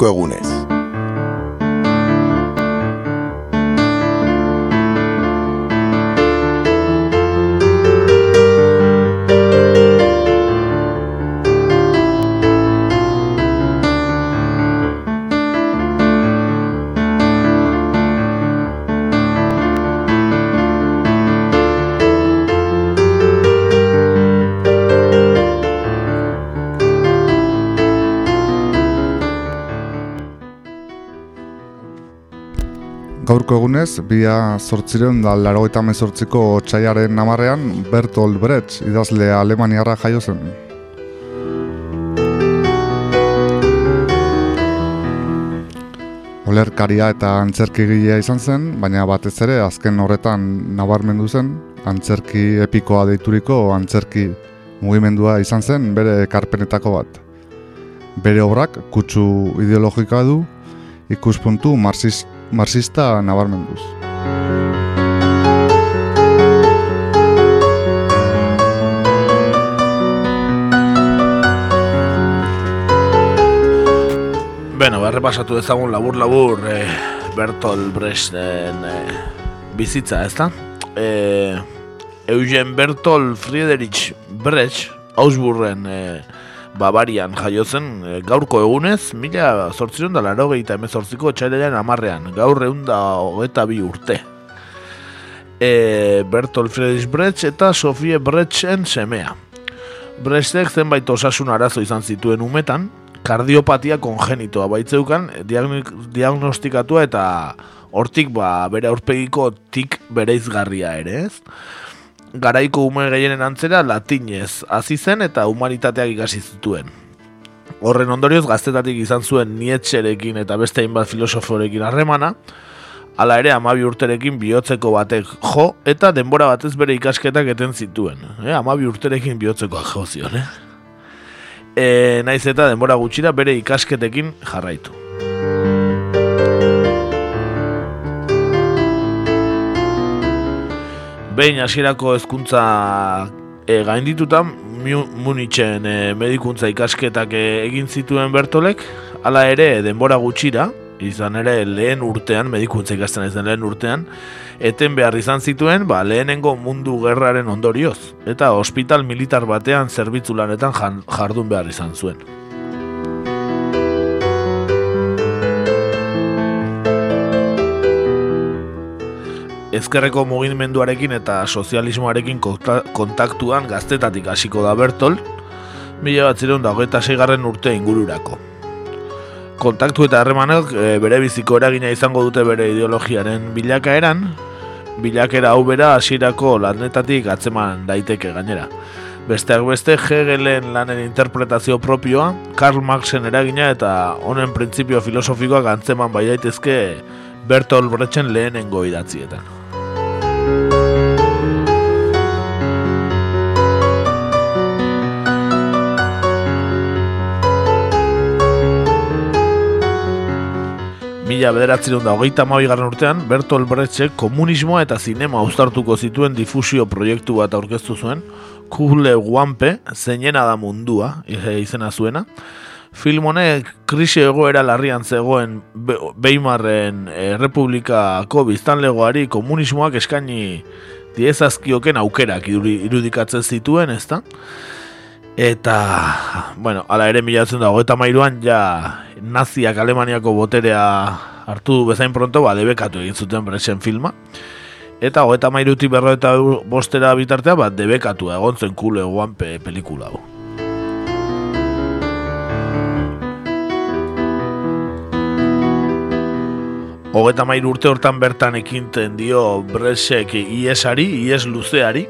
Gaurko egunez. Gaurko egunez, bia sortzireun da laro eta mezortziko txaiaren namarrean Bertolt Brecht idazle alemaniarra jaio zen. Olerkaria eta antzerkigilea izan zen, baina batez ere azken horretan nabarmendu zen, antzerki epikoa deituriko antzerki mugimendua izan zen bere ekarpenetako bat. Bere obrak kutsu ideologikoa du, ikuspuntu marxis, marxista nabarmenduz. Beno, errepasatu dezagun labur-labur eh, Bertolt Brechten eh, bizitza, ezta? Eh, Eugen Bertolt Friedrich Brecht, Augsburgen eh, Bavarian jaiotzen eh, gaurko egunez, mila zortziron da laro gehieta emezortziko txailean amarrean, gaur egun da hogeta bi urte. E, Bertolt Friedrich Brecht eta Sofie Brechten semea. Brechtek zenbait osasun arazo izan zituen umetan, kardiopatia kongenitoa baitzeukan, diagnostikatua eta hortik ba, bere aurpegiko tik bereizgarria ere, ez? Garaiko ume gehienen antzera latinez hasi zen eta humanitateak ikasi zituen. Horren ondorioz gaztetatik izan zuen Nietzscherekin eta beste hainbat filosoforekin harremana, hala ere amabi urterekin bihotzeko batek jo eta denbora batez bere ikasketak eten zituen. Eh, amabi urterekin bihotzekoak jo zion, eh? E, naiz eta denbora gutxira bere ikasketekin jarraitu. Behin hasierako hezkuntza e, gaindituta Mu- Munitzen e, medikuntza ikasketak e, egin zituen Bertolek, hala ere denbora gutxira, izan ere lehen urtean, medikuntza ikasten ez den lehen urtean, eten behar izan zituen, ba, lehenengo mundu gerraren ondorioz, eta ospital militar batean zerbitzu lanetan jardun behar izan zuen. Ezkerreko mugimenduarekin eta sozialismoarekin konta- kontaktuan gaztetatik hasiko da Bertolt, mila bat zireun da hogeita seigarren urte ingururako. Kontaktu eta harremanak e, bere biziko eragina izango dute bere ideologiaren bilakaeran, bilakera hau bera hasierako lanetatik atzeman daiteke gainera. Besteak beste Hegelen lanen interpretazio propioa, Karl Marxen eragina eta honen printzipio filosofikoak antzeman bai daitezke Bertolt Brechten lehenengo idatzietan. Mila bederatzerun da hogeita garren urtean, Bertolt Brechtek komunismoa eta zinema uztartuko zituen difusio proiektu bat aurkeztu zuen, Kule Guanpe, zeinena da mundua, e, izena zuena. Film honek krisi egoera larrian zegoen Be- Weimarren Errepublikako biztanlegoari komunismoak eskaini diezazkioken aukerak irudi- irudikatzen zituen, ezta? Eta, bueno, ala ere milatzen da, hogeita mairuan ja naziak Alemaniako boterea hartu bezain pronto, ba, debekatu egin zuten Brechen filma. Eta hogeita mairutik berro eta bostera bitartea, ba, debekatu egon zen kule guanpe pelikula hau. Hogeta mairu urte hortan bertan ekinten dio Bresek iesari, ies luzeari,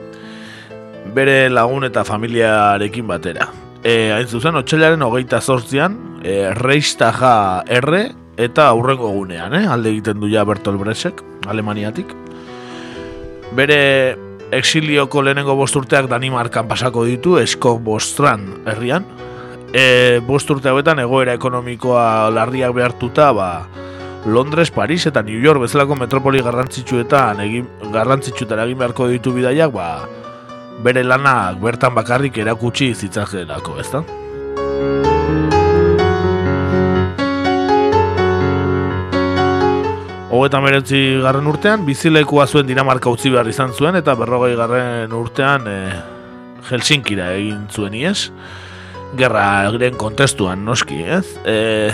bere lagun eta familiarekin batera. E, hain zuzen, otxailaren hogeita zortzian, e, Reichstaga erre eta aurrengo egunean, eh? alde egiten du ja Bertolt Bresek, Alemaniatik. Bere exilioko lehenengo bosturteak Danimarkan pasako ditu, Eskok Bostran herrian. E, bosturte hauetan egoera ekonomikoa larriak behartuta, ba, Londres, Paris eta New York bezalako metropoli garrantzitsuetan egin garrantzitsuetan egin beharko ditu bidaiak, ba, bere lanak bertan bakarrik erakutsi zitzakelako, ezta? hogeta meretzi garren urtean, bizilekua zuen Dinamarka utzi behar izan zuen, eta berrogei garren urtean e, Helsinkira egin zuen iez. Gerra egren kontestuan, noski, ez? E,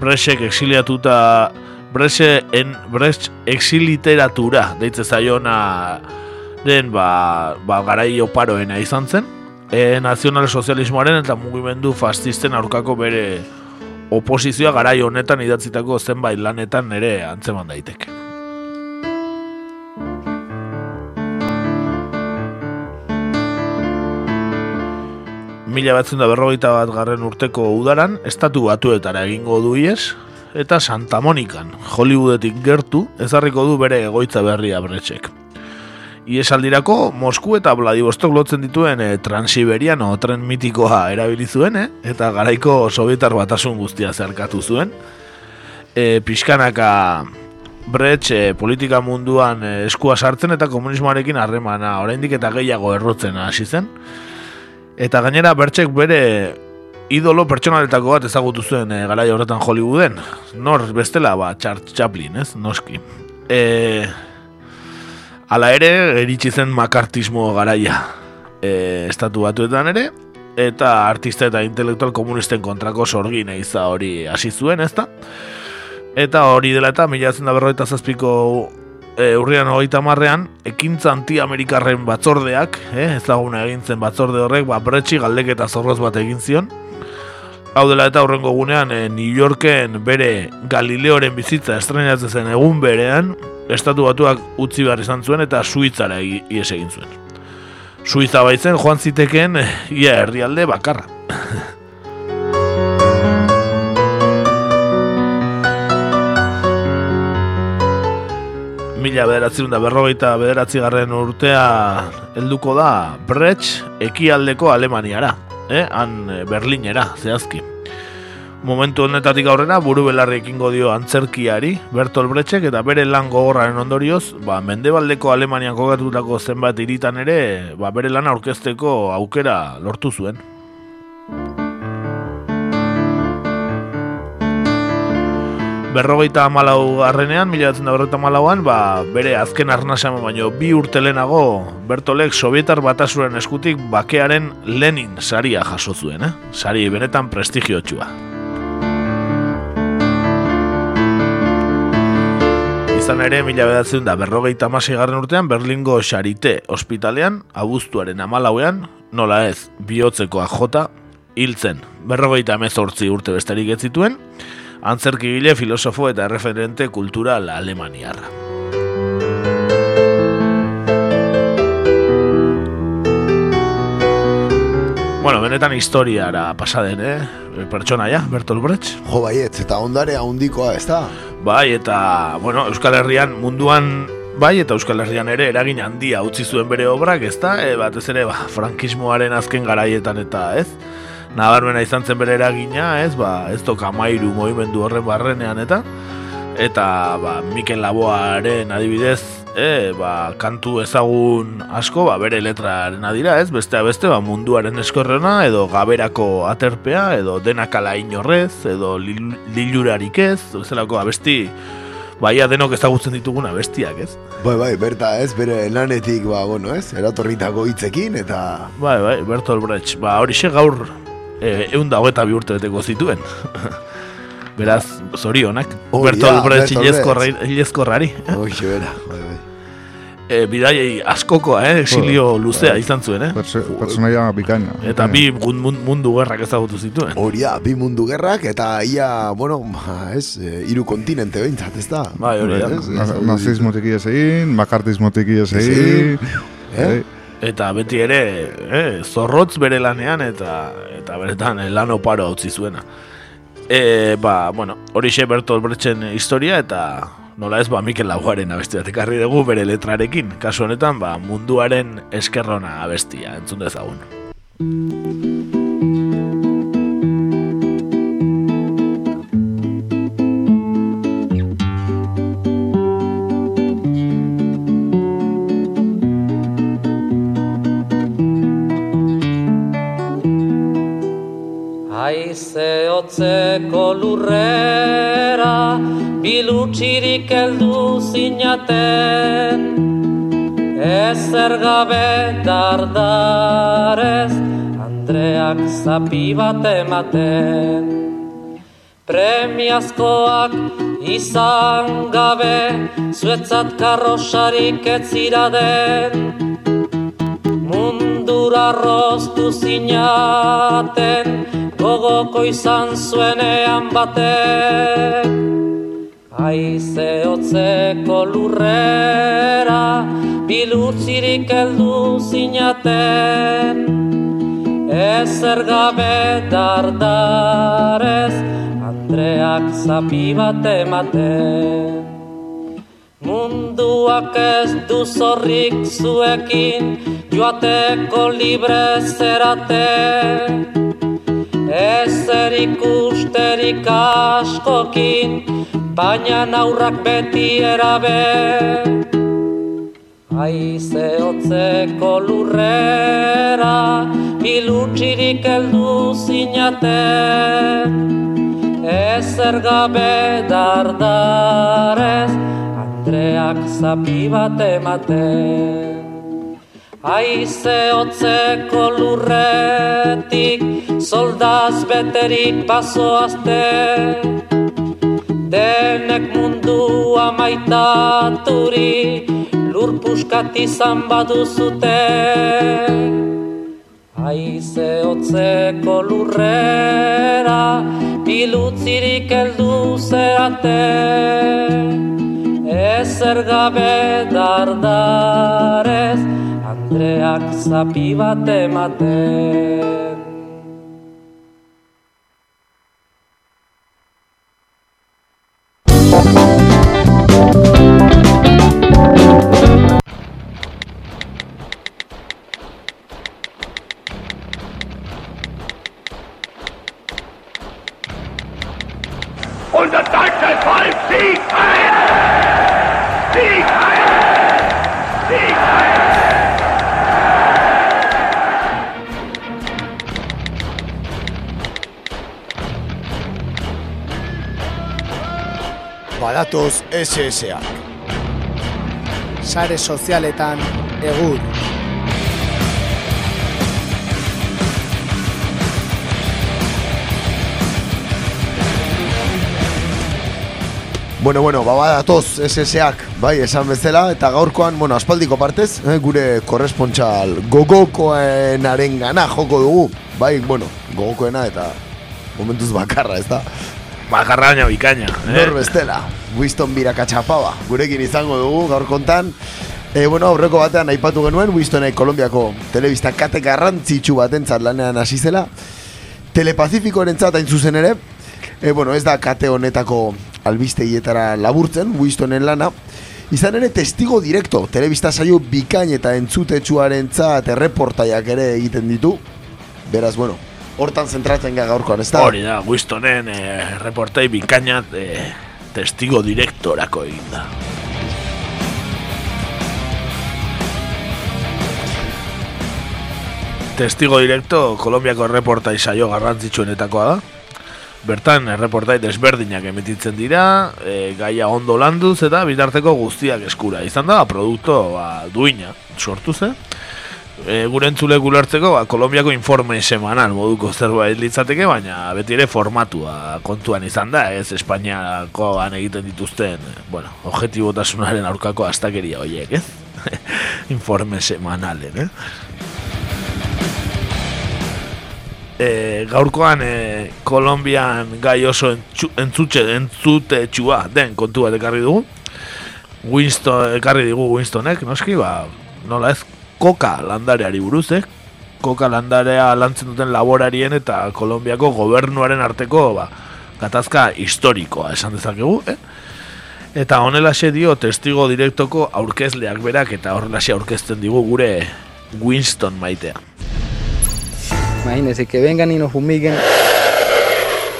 Bresek exiliatuta Brese en Bres exiliteratura deitze zaiona den ba, ba garai oparoena izan zen. E, nazional sozialismoaren eta mugimendu fascisten aurkako bere oposizioa garai honetan idatzitako zenbait lanetan ere antzeman daiteke. Mila batzen da berrogeita bat garren urteko udaran, estatu batuetara egingo du ies, eta Santa Monikan, Hollywoodetik gertu, ezarriko du bere egoitza berria bretxek. Iesaldirako, Mosku eta Vladivostok lotzen dituen e, Transiberiano tren mitikoa erabili zuen, eh? eta garaiko sovietar batasun guztia zerkatu zuen. E, pixkanaka Bretx e, politika munduan e, eskua sartzen eta komunismoarekin harremana oraindik eta gehiago errotzen hasi zen. Eta gainera Bertxek bere idolo pertsonaletako bat ezagutu zuen e, garai horretan Hollywooden. Nor bestela ba Charles Chaplin, ez? Noski. Eh, Hala ere, eritsi zen makartismo garaia e, estatu batuetan ere, eta artista eta intelektual komunisten kontrako sorgin eiza hori hasi zuen, ezta? Eta hori dela eta mila zen da berroita zazpiko e, urrian hogeita marrean, ekintza anti-amerikarren batzordeak, e, ezaguna egin zen batzorde horrek, ba, bretxi galdek eta zorroz bat egin zion. Hau dela eta horrengo gunean, e, New Yorken bere Galileoren bizitza estrenatzen zen egun berean, estatu batuak utzi behar izan zuen eta Suitzara ies egin zuen. Suiza baitzen joan ziteken ia herrialde bakarra. Mila bederatzen da berrogeita bederatzi garren urtea helduko da Bretsch ekialdeko Alemaniara, eh? han Berlinera, zehazki. Momentu honetatik aurrera buru belarri ekingo dio antzerkiari Bertolt Brechtek eta bere lan gogorraren ondorioz, ba, Mendebaldeko Alemanian kogatutako zenbat iritan ere, ba, bere lan aurkezteko aukera lortu zuen. Berrogeita amalau garrenean, mila da berrogeita amalauan, ba, bere azken arnasama baino bi urtelenago Bertolek Sovietar batasuren eskutik bakearen Lenin saria jaso zuen, eh? Sari benetan prestigiotxua. Izan ere, mila bedatzen da berrogeita garren urtean, Berlingo Charité ospitalean, abuztuaren amalauean, nola ez, bihotzekoa jota, hiltzen. Berrogeita emezortzi urte besterik ez zituen, antzerkigile, filosofo eta referente kultural alemaniarra. Bueno, benetan historiara pasaden, eh? Pertsona ja, Bertolt Brecht. Jo, baiet, eta ondare handikoa, ez da? Bai, eta, bueno, Euskal Herrian munduan bai, eta Euskal Herrian ere eragin handia utzi zuen bere obrak, ez da? E, batez ere, ba, frankismoaren azken garaietan eta, ez? Nabarmena izan zen bere eragina, ez? Ba, ez toka mairu movimendu horren barrenean eta eta ba, Mikel Laboaren adibidez e, ba, kantu ezagun asko ba, bere letraren adira ez bestea beste ba, munduaren eskorrena edo gaberako aterpea edo denakala inorrez edo lilurarik ez zelako abesti baia denok ezagutzen dituguna bestiak, ez? Bai, bai, berta, ez, bere lanetik, ba, bueno, ez, eratorritako hitzekin, eta... Bai, bai, Bertolt Brecht, ba, hori gaur e, egun da hogeta bi urte beteko zituen. Beraz, zorionak. Oh, Bertolt ja, Brecht hilezkorrari. Hoxe, bera, bai, bai. E, bidaiei askokoa, eh, exilio luzea izan zuen, eh? Personaia bikaina. Eta bi mun- mundu gerrak ezagutu zituen. Hori da, bi mundu gerrak, eta ia, bueno, ba, ez, e, hiru kontinente behintzat, ez da? Bai, hori da. Ez, ez, Na- ez, Nazismotik ies egin, makartismotik ies Ez egin. Eh? Bai. Eta beti ere, eh, zorrotz bere lanean eta eta beretan eh, lan oparo utzi zuena. E, ba, bueno, hori Bertolt Brechten historia eta nola ez ba Mikel Laguaren abesti bat ekarri dugu bere letrarekin. Kasu honetan, ba, munduaren eskerrona abestia, entzun dezagun. Haize hotz otzeko lurrera Bilutsirik eldu zinaten Ezer gabe dardarez Andreak zapi bat ematen. Premiazkoak izan gabe Zuetzat karrosarik ez ziraden. Mundura roztu zinaten Gogoko izan zuenean batek Aize hotzeko lurrera Bilutzirik heldu zinaten. Ezer gabe dardarez Andreak zapi bat ematen. Munduak ez du zorrik zuekin Joateko libre zerate Ezer ikusterik askokin Baina aurrak beti erabe. Aize hotzeko lurrera Bilutsirik heldu zinaten Ezer gabe dardarez Andreak zapi bat ematen Aize hotzeko lurretik Soldaz beterik bazoazte Denek mundua maitaturi Lur puskat izan baduzute. Aize hotzeko lurrera Bilutzirik heldu zeate Ezer gabe dardarez Andreak zapi bat ematen siegt ein! Sieg! Badatoz SSA. Sare sozialetan egur. Bueno, bueno, baba datoz SSak, bai, esan bezala, eta gaurkoan, bueno, aspaldiko partez, eh, gure korrespontxal gogokoenaren gana joko dugu, bai, bueno, gogokoena eta momentuz bakarra, ez da? Bakarra baina bikaina. Eh? Nor bestela, Winston Birakatxapaba, gurekin izango dugu gaur kontan. E, bueno, aurreko batean aipatu genuen, Winstonek Kolombiako telebista kate garrantzitsu batentzat lanean hasi zela. Telepazifikoaren hain zuzen ere, e, bueno, ez da kate honetako albisteietara laburtzen, Winstonen lana, Izan ere testigo direkto, telebista saio bikain eta entzutetsuaren zat erreportaiak ere egiten ditu. Beraz, bueno, hortan zentratzen ga gaurkoan, ez da? Hori da, Wistonen eh, reportai bikainat eh, testigo direktorako egin da. Testigo direkto Kolombiako erreportai saio garrantzitsuenetakoa da. Bertan erreportai desberdinak emititzen dira, e, gaia ondo landuz eta bitarteko guztiak eskura. Izan da, produkto ba, duina sortu ze. E, gure entzule gulertzeko, ba, Kolombiako informe semanal moduko zerbait litzateke, baina beti ere formatua kontuan izan da, ez Espainiakoan egiten dituzten, bueno, objetibotasunaren aurkako astakeria horiek, ez? informe semanalen, eh? E, gaurkoan e, Kolombian gai oso entzu, entzutxe, entzute txua den kontu bat ekarri dugu. Winston, ekarri digu Winstonek, noski, ba, nola ez, koka landareari buruz, eh? Koka landarea lantzen duten laborarien eta Kolombiako gobernuaren arteko, ba, gatazka historikoa esan dezakegu, eh? Eta honelaxe dio testigo direktoko aurkezleak berak eta horrelaxe aurkezten digu gure Winston maitea. Imagínense que vengan y nos fumiguen.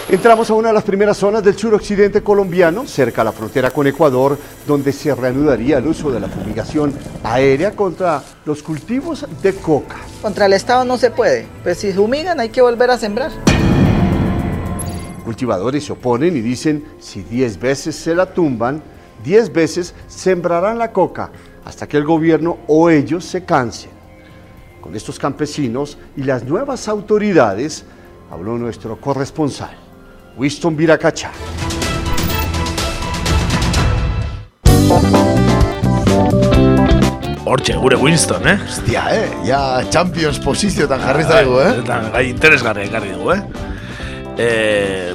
Entramos a una de las primeras zonas del suroccidente colombiano, cerca a la frontera con Ecuador, donde se reanudaría el uso de la fumigación aérea contra los cultivos de coca. Contra el Estado no se puede, pues si fumigan hay que volver a sembrar. Cultivadores se oponen y dicen, si 10 veces se la tumban, 10 veces sembrarán la coca hasta que el gobierno o ellos se cansen. Con estos campesinos y las nuevas autoridades habló nuestro corresponsal, Winston Viracacha. Hortxe, gure Winston, eh? Hostia, eh? Ja Champions posizioetan jarri zaigu, eh? Eta gai interesgarri ekarri dugu, eh? E,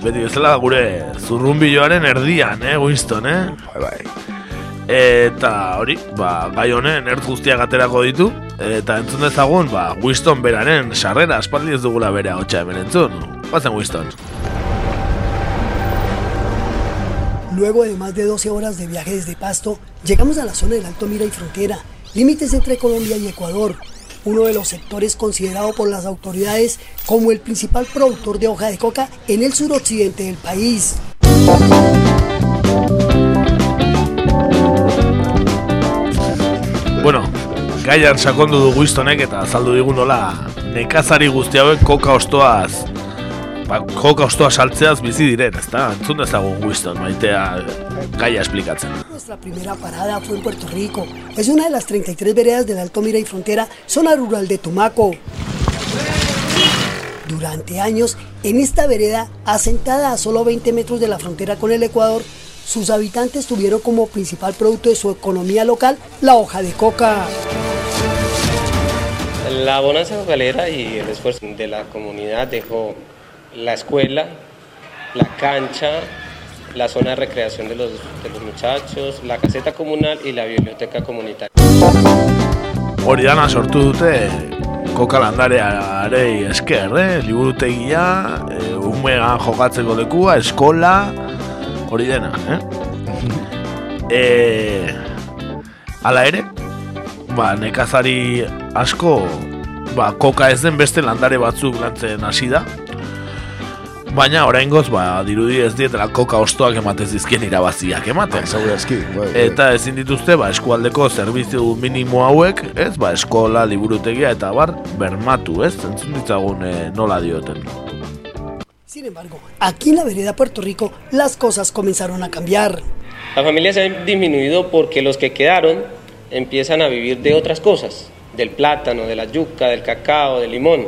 beti bezala gure zurrunbiloaren erdian, eh, Winston, eh? Bai, bai. Eta hori, ba, gai honen ertz guztiak aterako ditu Eta entzun dezagun, ba, Winston beraren sarrera dugula bere hemen entzun Winston Luego de más de 12 horas de viaje desde Pasto, llegamos a la zona del Alto Mira y Frontera, límites entre Colombia y Ecuador, uno de los sectores considerado por las autoridades como el principal productor de hoja de coca en el suroccidente del país. Gaian sakondu du Winstonek eta azaldu digun nola nekazari guzti hauek koka ostoaz ba, koka ostoa saltzeaz bizi diren, ezta? Entzun dezagun Winston, maitea gaia esplikatzen. Nuestra primera parada fue en Puerto Rico. Es una de las 33 veredas del Alto Mira y Frontera, zona rural de Tumaco. Durante años, en esta vereda, asentada a solo 20 metros de la frontera con el Ecuador, sus habitantes tuvieron como principal producto de su economía local la hoja de coca. La bonanza cocalera y el esfuerzo de la comunidad dejó la escuela, la cancha, la zona de recreación de los, de los muchachos, la caseta comunal y la biblioteca comunitaria. Hori dana sortu dute koka landareari esker, eh? liburutegia, e, umean jokatzeko lekua, eskola, hori dena, eh? e, ala ere, ba, nekazari asko, ba, koka ez den beste landare batzuk lantzen hasi da, Baina oraingoz ba dirudi ez dietela koka ostoak ematez dizkien irabaziak ematen. Segurazki, bai, bai. Eta ezin dituzte ba eskualdeko zerbitzu minimo hauek, ez? Ba eskola, liburutegia eta bar bermatu, ez? Entzun ditzagun eh, nola dioten. Sin embargo, aquí en la vereda Puerto Rico, las cosas comenzaron a cambiar. La familia se ha disminuido porque los que quedaron empiezan a vivir de otras cosas, del plátano, de la yuca, del cacao, del limón.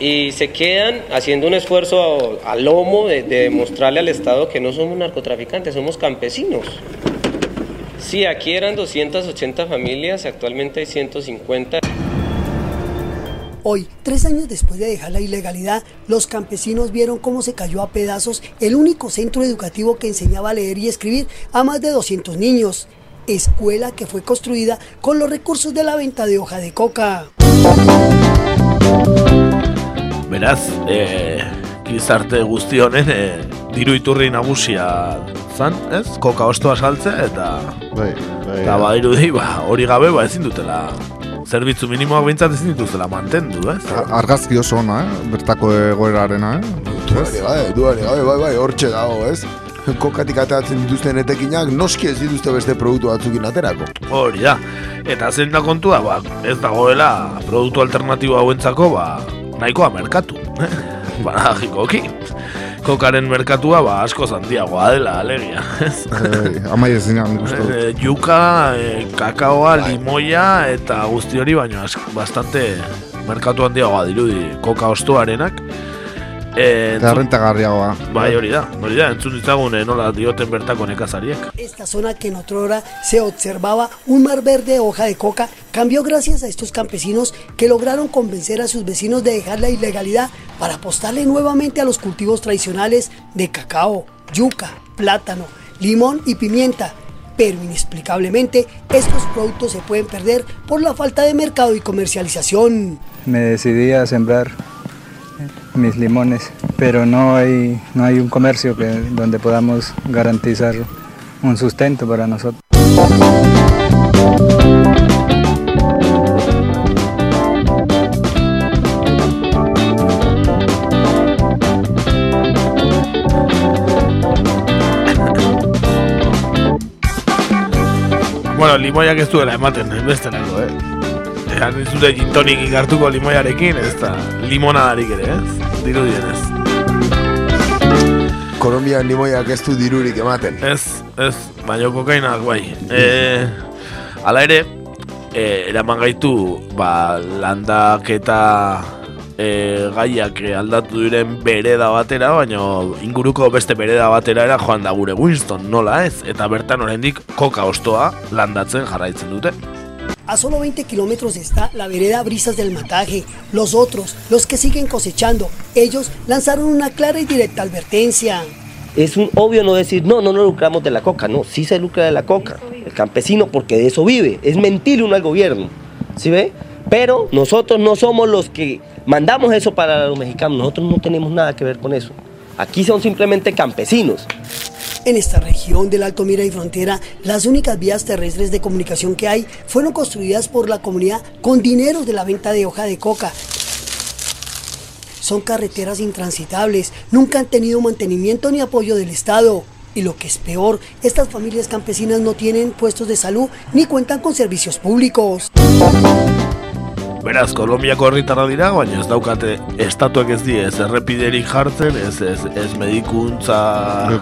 Y se quedan haciendo un esfuerzo a, lomo de, de demostrarle al Estado que no somos narcotraficantes, somos campesinos. Sí, aquí eran 280 familias, actualmente hay 150. Hoy, tres años después de dejar la ilegalidad, los campesinos vieron cómo se cayó a pedazos el único centro educativo que enseñaba a leer y escribir a más de 200 niños. Escuela que fue construida con los recursos de la venta de hoja de coca. Beraz, e, gizarte guzti honen e, diru iturri nagusia zan, ez? Koka ostoa saltzea eta bai, bai, eta badirudi ba, hori gabe ba ezin dutela zerbitzu minimoak behintzat ezin dituzela mantendu, ez? Argazki oso ona, eh? bertako egoerarena, eh? Duare gabe, duare gabe, bai, bai, hortxe dago, ez? Kokatik ateratzen dituzten etekinak, noski ez dituzte beste produktu batzukin aterako. Hori da. Eta zein da kontua, ba, ez dagoela produktu alternatibo hauentzako, ba, nahikoa merkatu. ba, jikoki. Kokaren merkatua, ba, asko handiagoa dela, alegia. ez? Eh, amai ez dina, nik uste dut. Eh, Yuka, eh, kakaoa, limoia eta guzti hori, baina ask- bastante merkatu handiagoa dirudi koka ostoarenak. Eh, Eta rentagarriagoa. Bai, hori da, hori da, entzun ditzagun eh, nola dioten bertako nekazariek. Esta zona que en otra hora se observaba un mar verde de hoja de coca cambió gracias a estos campesinos que lograron convencer a sus vecinos de dejar la ilegalidad para apostarle nuevamente a los cultivos tradicionales de cacao, yuca, plátano, limón y pimienta. Pero inexplicablemente estos productos se pueden perder por la falta de mercado y comercialización. me decidí a sembrar mis limones, pero no hay, no hay un comercio que, donde podamos garantizar un sustento para nosotros. Bueno, limoiak ez duela ematen, beste nago, eh? Ean ez dute gin tonic hartuko limoiarekin, ez da limonadarik ere, ez? Diru ez. Kolombian limoiak ez du dirurik ematen. Ez, ez, baina kokainak bai. E, ala ere, e, eraman gaitu, ba, landak eta e, gaiak aldatu diren bereda batera, baina inguruko beste bereda batera era joan da gure Winston, nola ez? Eta bertan oraindik koka ostoa landatzen jarraitzen dute. A solo 20 kilómetros está la vereda Brisas del Mataje. Los otros, los que siguen cosechando, ellos lanzaron una clara y directa advertencia. Es un obvio no decir, no, no nos lucramos de la coca. No, sí se lucra de la coca. El campesino, porque de eso vive. Es mentir uno al gobierno. ¿Sí ve? Pero nosotros no somos los que mandamos eso para los mexicanos. Nosotros no tenemos nada que ver con eso. Aquí son simplemente campesinos. En esta región del Alto Mira y Frontera, las únicas vías terrestres de comunicación que hay fueron construidas por la comunidad con dinero de la venta de hoja de coca. Son carreteras intransitables, nunca han tenido mantenimiento ni apoyo del Estado. Y lo que es peor, estas familias campesinas no tienen puestos de salud ni cuentan con servicios públicos. Beraz, Kolombiako herritarra dira, baina ez daukate estatuak ez die ez errepiderik jartzen, ez, ez, ez medikuntza...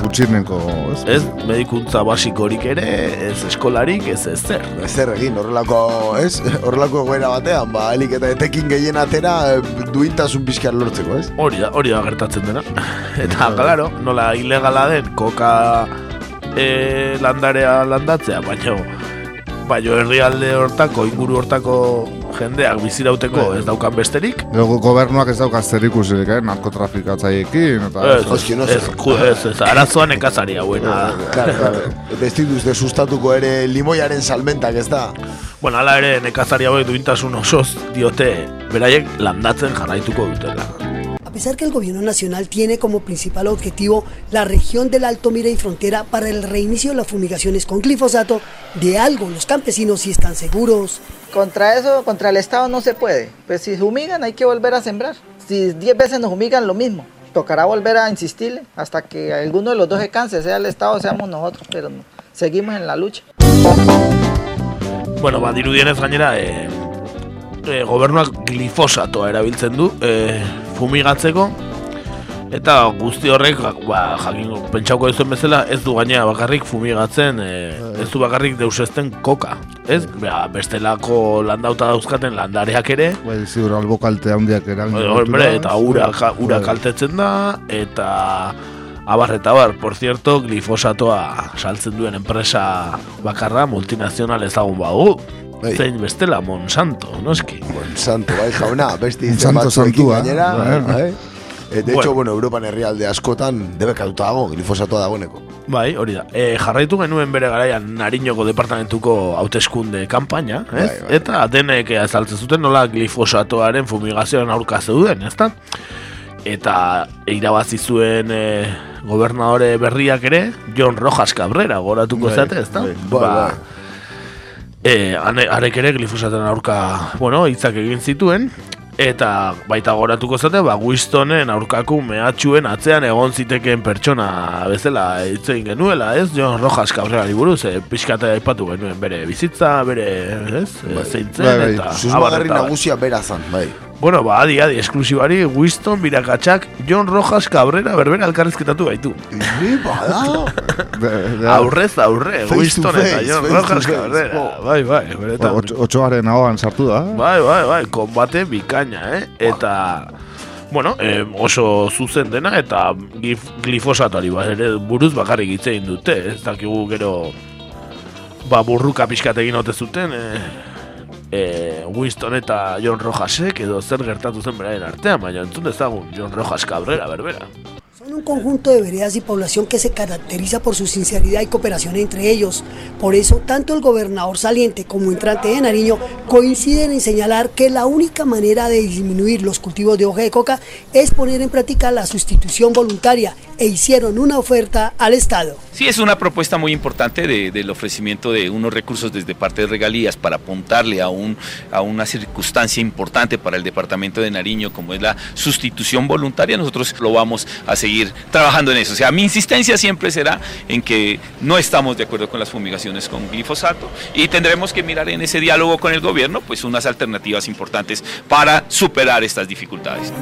Gutxineko, ez? Ez, medikuntza basikorik ere, ez eskolarik, ez ez zer. Ez zer egin, horrelako, ez? Horrelako egoera batean, ba, helik eta etekin gehien atera eh, duintasun pixkar lortzeko, ez? Hori da, hori da gertatzen dena. Eta, claro, nola ilegala den, koka e, landarea landatzea, baina baino herrialde hortako, inguru hortako jendeak bizirauteko ez daukan besterik. Dugu gobernuak ez daukaz zer ikusirik, eh? narkotrafikatzaiekin, eta... Ez, ez, ez, ez, ez, arazoan ekazari hauena. Claro, claro. Eta ez dituzte sustatuko ere limoiaren salmentak ez da. Bueno, ala ere nekazari hauek duintasun osoz diote beraiek landatzen jarraituko dutela. A pesar que el gobierno nacional tiene como principal objetivo la región del Alto Mira y Frontera para el reinicio de las fumigaciones con glifosato, de algo los campesinos sí están seguros. Contra eso, contra el Estado no se puede. Pues si fumigan hay que volver a sembrar. Si 10 veces nos fumigan lo mismo. Tocará volver a insistirle hasta que alguno de los dos se canse, sea el Estado o seamos nosotros, pero no. seguimos en la lucha. Bueno, ba, dirudienez gainera, e, e, gobernuak glifosatoa erabiltzen du e, fumigatzeko, eta guzti horrek, ba, jakin, pentsauko duzuen bezala, ez du gainera bakarrik fumigatzen, e, ez du bakarrik deusezten koka. Ez, ba, bestelako landauta dauzkaten landareak ere. Bai, ziur, albo kalte handiak eragin. Hombre, eta ura, ja, ura kaltetzen da, eta abar eta bar, por cierto, glifosatoa saltzen duen enpresa bakarra multinazional ezagun bagu. Bai. Zein bestela, Monsanto, noski. Monsanto, bai, jauna, beste Monsanto batzuekin santua. gainera. Bai, bai. bai. E, de hecho, bueno, Europan herrialde askotan debekatuta dago, glifosatoa dagoeneko. Bai, hori da. E, jarraitu genuen bere garaian Nariñoko departamentuko hauteskunde kanpaina, ez? Bai, bai. Eta denek azaltzen zuten nola glifosatoaren fumigazioaren aurka zeuden, ezta? Eta irabazi zuen e, gobernadore berriak ere, John Rojas Cabrera, goratuko Bai, zate, ezta? bai, bai, bai. E, arek ere glifosatoaren aurka, bueno, hitzak egin zituen, eta baita goratuko zate, ba, Wistonen aurkako mehatxuen atzean egon zitekeen pertsona bezala hitz egin genuela, ez? John Rojas Cabrera buruz, e, pixkata aipatu genuen bere bizitza, bere, ez? E, zeintzen, Bai, bai. eta Susmagarri eta abar. nagusia bera zan, bai. Bueno, ba, adi, adi, esklusibari, Winston, Birakatxak, John Rojas Cabrera berbera elkarrizketatu baitu. Ni bada. Aurrez aurre, Winston eta John Rojas. Cabrera. Bai, bai, beretan. Otso- Otsoaren ahoan sartu da. Bai, bai, bai, konbate bikaina, eh? Eta, bueno, eh, oso zuzen dena eta glif, glifosatoari ba, ere buruz bakarrik hitz egin dute, ez dakigu gero ba, burruka pixkat egin ote zuten, eh, eh, Winston eta John Rojasek edo zer gertatu zen beraien artean, baina entzun dezagun John Rojas Cabrera, berbera. Un conjunto de veredas y población que se caracteriza por su sinceridad y cooperación entre ellos. Por eso, tanto el gobernador saliente como entrante de Nariño coinciden en señalar que la única manera de disminuir los cultivos de hoja de coca es poner en práctica la sustitución voluntaria e hicieron una oferta al Estado. Sí, es una propuesta muy importante de- del ofrecimiento de unos recursos desde parte de regalías para apuntarle a, un, a una circunstancia importante para el departamento de Nariño, como es la sustitución voluntaria. Nosotros lo vamos a seguir trabajando en eso. O sea, mi insistencia siempre será en que no estamos de acuerdo con las fumigaciones con glifosato y tendremos que mirar en ese diálogo con el gobierno pues unas alternativas importantes para superar estas dificultades.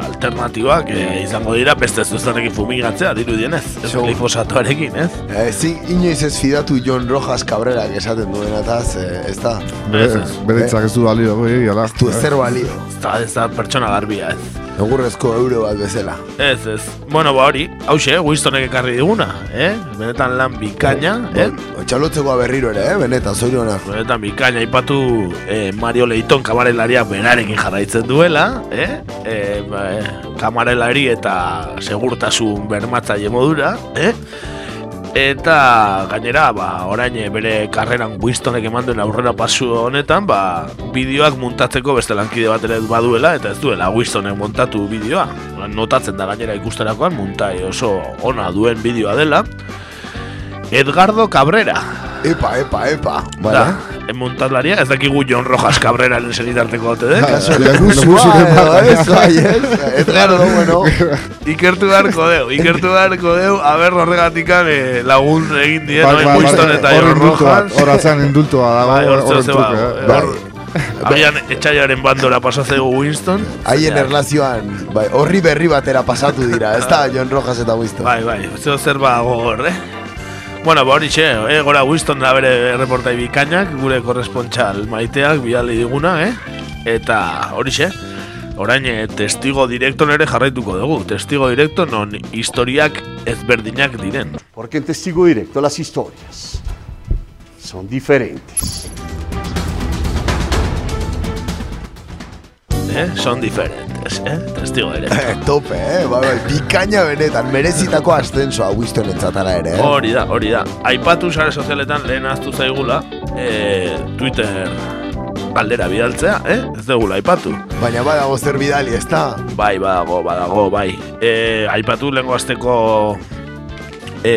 Alternatibak eh, izango dira beste zuzenekin fumigatzea dirudienez, ez Segur. glifosatoarekin, ez? Eh, Ezin inoiz ez fidatu John Rojas Cabrera esaten duen eta ez da. Bere hitzak ez du balio, bai, ala. Ez du ezer balio. Ez da, ez da pertsona garbia, ez. Egurrezko euro bat bezala. Ez, ez. Bueno, ba hori, hause, Wistonek ekarri diguna, eh? Benetan lan bikaina, eh? Txalotzekoa berriro ere, eh? Benetan, zorionak. Benetan bikaina ipatu eh, Mario Leiton kamarelaria berarekin jarraitzen duela, eh? eh ba, eh, kamarelari eta segurtasun bermatzaile modura, eh? Eta gainera, ba, orain eh, bere karreran Wistonek eman duen aurrera pasu honetan, ba, bideoak muntatzeko beste lankide bat ere baduela, eta ez duela Wistonek montatu bideoa. Notatzen da gainera ikusterakoan, muntai oso ona duen bideoa dela. Edgardo Cabrera. Epa, epa, epa. Da, en montadlaria, ez dakigu John Rojas Cabreraren senitarteko ote den. Kaso, leguzua, edo ez, bai, ez. Edgardo, bueno. Ikertu beharko deu, ikertu beharko deu, aber horregatikan eh, lagun egin die, Bai, no, bai, Winston bai, eta John Rojas. hor atzean indultua dago, Bai, hor hor zeu zeba, truke, eh. bai. Agian etxaiaren bandora pasazeu Winston. Haien erlazioan, bai, horri berri batera pasatu dira, ez da John Rojas eta Winston. Bai, bai, zeo zer ba gogor, eh? Bueno, ba hori xe, eh, gora Winston da bere reportai bikainak, gure korrespontxal maiteak bidali diguna, eh? Eta hori xe, orain eh, testigo direkto ere jarraituko dugu, testigo direkto non historiak ezberdinak diren. Porque en testigo directo las historias son diferentes. Eh? Son diferentes, eh? Testigo direkto. Tope, eh? Bai, bai, bikaina benetan, merezitako ascensoa Winston entzatara ere, eh? Hori da, hori da. Aipatu sare sozialetan lehen aztu zaigula, e, Twitter galdera bidaltzea, eh? Ez dugula aipatu. Baina badago zer bidali, ez da? Bai, badago, badago, bai. E, aipatu lehenko azteko e,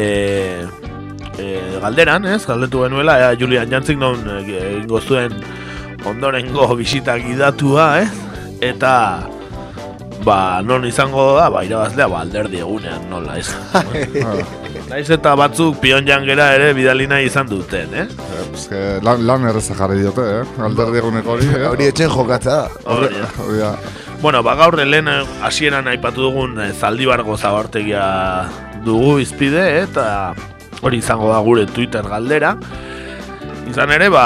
e, galderan, ez? Galdetu genuela, ea Julian Jantzik non e, egingo zuen ondorengo bisita gidatua, eh? Eta ba, non izango da, ba, irabazlea, ba, alderdi egunean, nola, ez? Naiz eta batzuk pion jangera ere bidali nahi izan duten, eh? Eske, lan, lan erreza jarri diote, eh? Alderdi eguneko hori, eh? Hori etxen jokatza. Hori da. Hori. Bueno, ba gaur lehen eh, hasieran aipatu dugun eh, Zaldibargo zabartegia dugu izpide eh, eta hori izango da gure Twitter galdera. Izan ere, ba,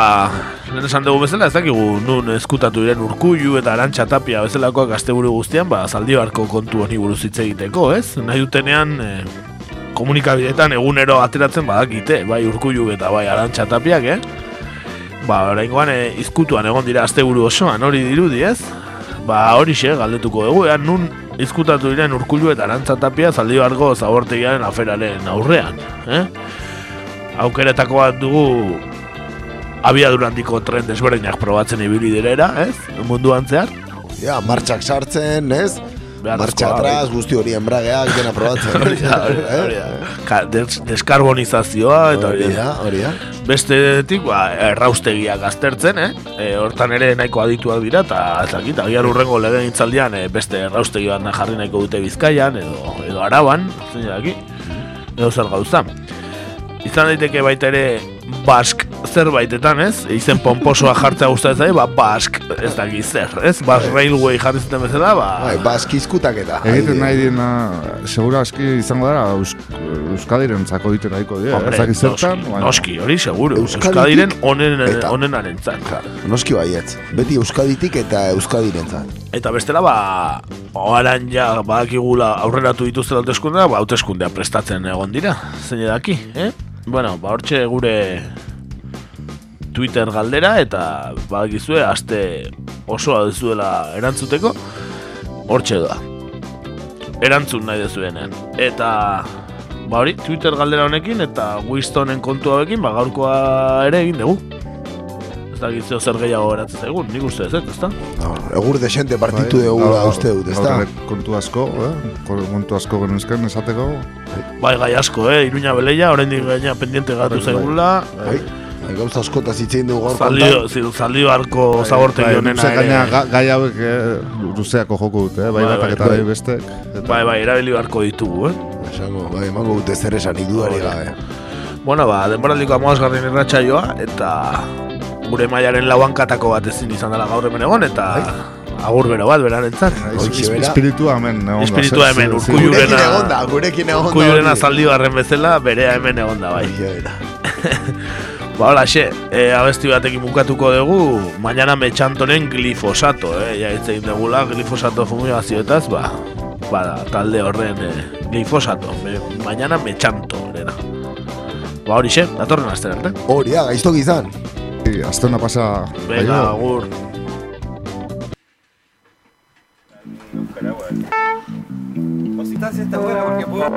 lehen esan dugu bezala, ez dakigu nun eskutatu diren urkullu eta arantxa tapia bezalakoak asteburu guztian, ba, Zaldibarko kontu honi buruz hitz egiteko, ez? Nahi dutenean, eh, komunikabideetan egunero ateratzen badakite, bai urkullu eta bai arantxa tapiak, eh? Ba, oraingoan e, izkutuan egon dira asteburu osoan, hori dirudi, ez? Ba, hori xe, galdetuko dugu, ean nun izkutatu diren urkullu eta arantzatapia zaldibargo zabortegiaren aferaren aurrean, eh? Aukeretako bat dugu abiadurandiko tren desberdinak probatzen ibili direra, ez? Munduan zehar. Ja, martxak sartzen, ez? Martxa atrás, guzti hori enbrageak, dena probatzen. Hori da, hori da. Ka- des, deskarbonizazioa eta hori da, hori da. Bestetik, ba, erraustegiak aztertzen, eh? E, hortan ere nahiko adituak dira, eta ez dakit, agian urrengo lege e, beste erraustegi bat jarri nahiko dute bizkaian, edo, edo araban, zein daki, edo zer gauza. Izan daiteke baita ere Bask zerbaitetan, ez? Izen pomposoa jartzea gustatzen zaie, ba Bask ez daki zer, ez? Bask Railway jarri zuten bezala, ba... Bai, baskizkutak eta. Egiten nahi diena, segura aski izango dara, Eus, Euskadiren zako egiten nahiko dira. Hombre, Ez dakit zertan, noski, hori seguro. Euskaditik Euskadiren onen, onenarentzat. Noski baietz. Beti Euskaditik eta Euskadirentzat. Eta bestela, ba, oaran ja, badakigula aurreratu dituzte hauteskundea, ba, hauteskundea prestatzen egon dira, zein daki, eh? Bueno, ba, hortxe gure Twitter galdera, eta badakizue, aste osoa duzuela erantzuteko, hortxe da. Erantzun nahi dezuenean. Eta, ba hori, Twitter galdera honekin, eta Wistonen kontu hauekin, ba, gaurkoa ere egin dugu. Ez dakit zeo zer gehiago eratzen zaigun, nik uste ez, ezta? Egur desente partitu Bai, dugu uste dut, ez da? Kontu asko, eh? Ko- Kontu asko genuzken esateko. Bai, gai asko, eh? Iruña beleia, oraindik gaina pendiente gatu Bai, bai. zaigula. Bai, bai, gauza askotaz hitzein dugu gaur Zaldio, zil- zaldibarko zabortegi Bai, honena gaina ere. ga- gai hauek eh, luzeako joko dute, eh? bai, Bai, batak bai, eta bai. bai bestek. Eta- Bai, bai, erabili beharko ditugu, eh? Esango, bai, emango dute zer esanik dudarik gabe. Bueno, ba, denboraldiko amagazgarren irratsaioa eta gure mailaren lauankatako bat ezin izan dela gaur hemen egon, eta agur bero bat berarentzat. Espiritua hemen egon da. Espiritua hemen, urkullurena. Gurekin egonda, gurekin egonda. Urkullurena zaldi barren bezala, berea hemen egonda, bai. Ba, hola, xe, e, abesti batekin bukatuko dugu, mañana me txantonen glifosato, eh? Ja, hitz egin dugula, glifosato fumigazioetaz, ba, ba, talde horren e, glifosato, me, mañana me txanto, nena. Ba, hori xe, datorren aster arte. Hori da, gaiztok izan. Sí, Astona pasa... Venga, agur. Distancia está buena porque puedo,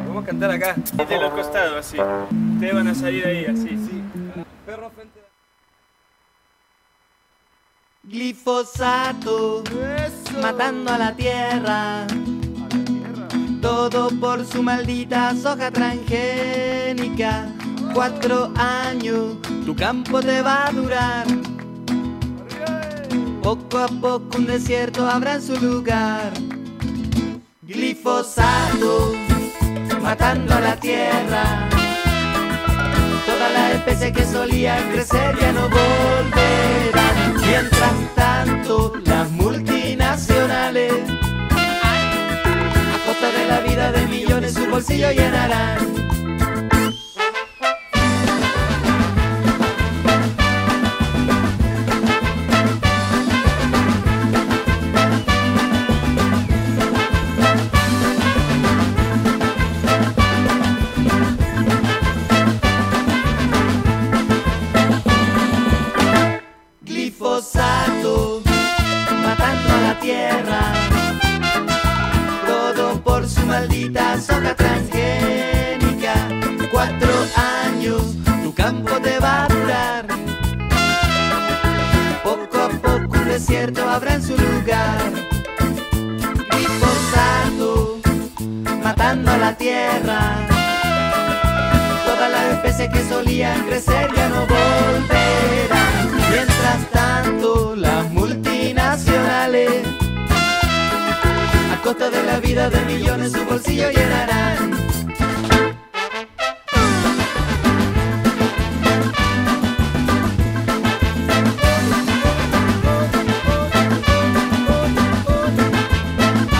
podemos cantar acá. De los costados, así. Ustedes van a salir ahí, así. Sí. Perro frente Glifosato, matando a la tierra. Todo por su maldita soja transgénica. Cuatro años, tu campo te va a durar. Poco a poco un desierto habrá en su lugar. Glifosato, matando a la tierra. Especies que solían crecer ya no volverán. Mientras tanto, las multinacionales, a costa de la vida de millones, su bolsillo llenarán. Tierra. Todo por su maldita soja transgénica. Cuatro años, tu campo te va a durar. Poco a poco un desierto habrá en su lugar. Glifosato, matando a la tierra. Todas las especies que solían crecer ya no volverán. Gota de la vida de millones, su bolsillo llenarán.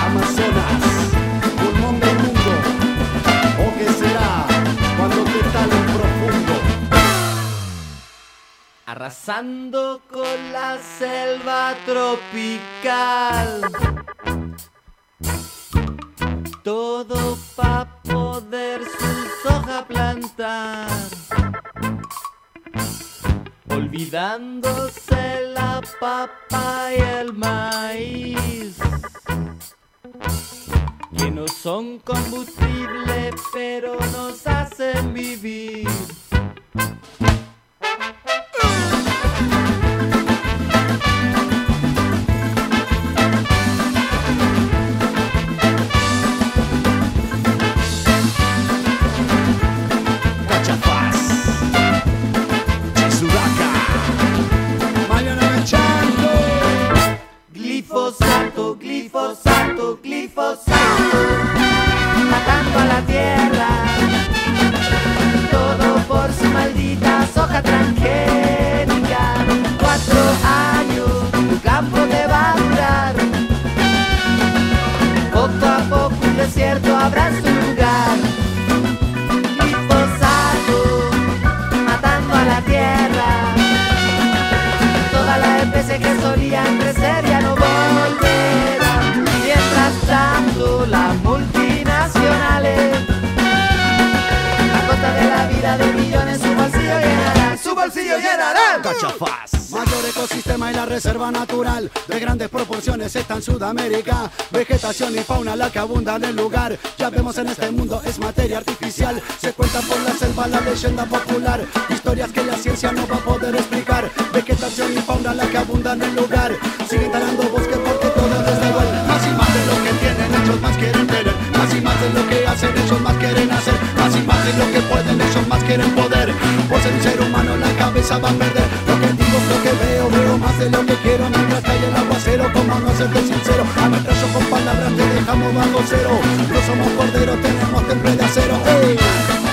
Amazonas, pulmón del mundo, o qué será cuando te salen profundo, arrasando con la selva tropical. Todo pa' poder su soja plantar. Olvidándose la papa y el maíz. Que no son combustible, pero nos hacen vivir. Glifosato, glifosato, matando a la tierra. Todo por su maldita soja transgénica. Cuatro años, tu campo te va a durar. Poco a poco un desierto habrá su lugar. Glifosato, matando a la tierra. Todas las especies que solían las multinacionales, a costa de la vida de millones, su bolsillo llenarán. Su bolsillo llenarán. Cachafaz. Mayor ecosistema y la reserva natural de grandes proporciones está en Sudamérica. Vegetación y fauna la que abunda en el lugar. Ya vemos en este mundo es materia artificial. Se cuenta por la selva la leyenda popular. Historias que la ciencia no va a poder explicar. Vegetación y fauna la que abunda en el lugar. Siguen talando bosque porque quieren tener. Más y más de lo que hacen, ellos más quieren hacer. Más y más de lo que pueden, ellos más quieren poder. Por ser un ser humano la cabeza va a perder. Lo que digo es lo que veo, veo más de lo que quiero. Mientras cae el aguacero, como no serte sincero. Ametrazo con palabras te dejamos bajo cero. No somos corderos, tenemos temple de acero.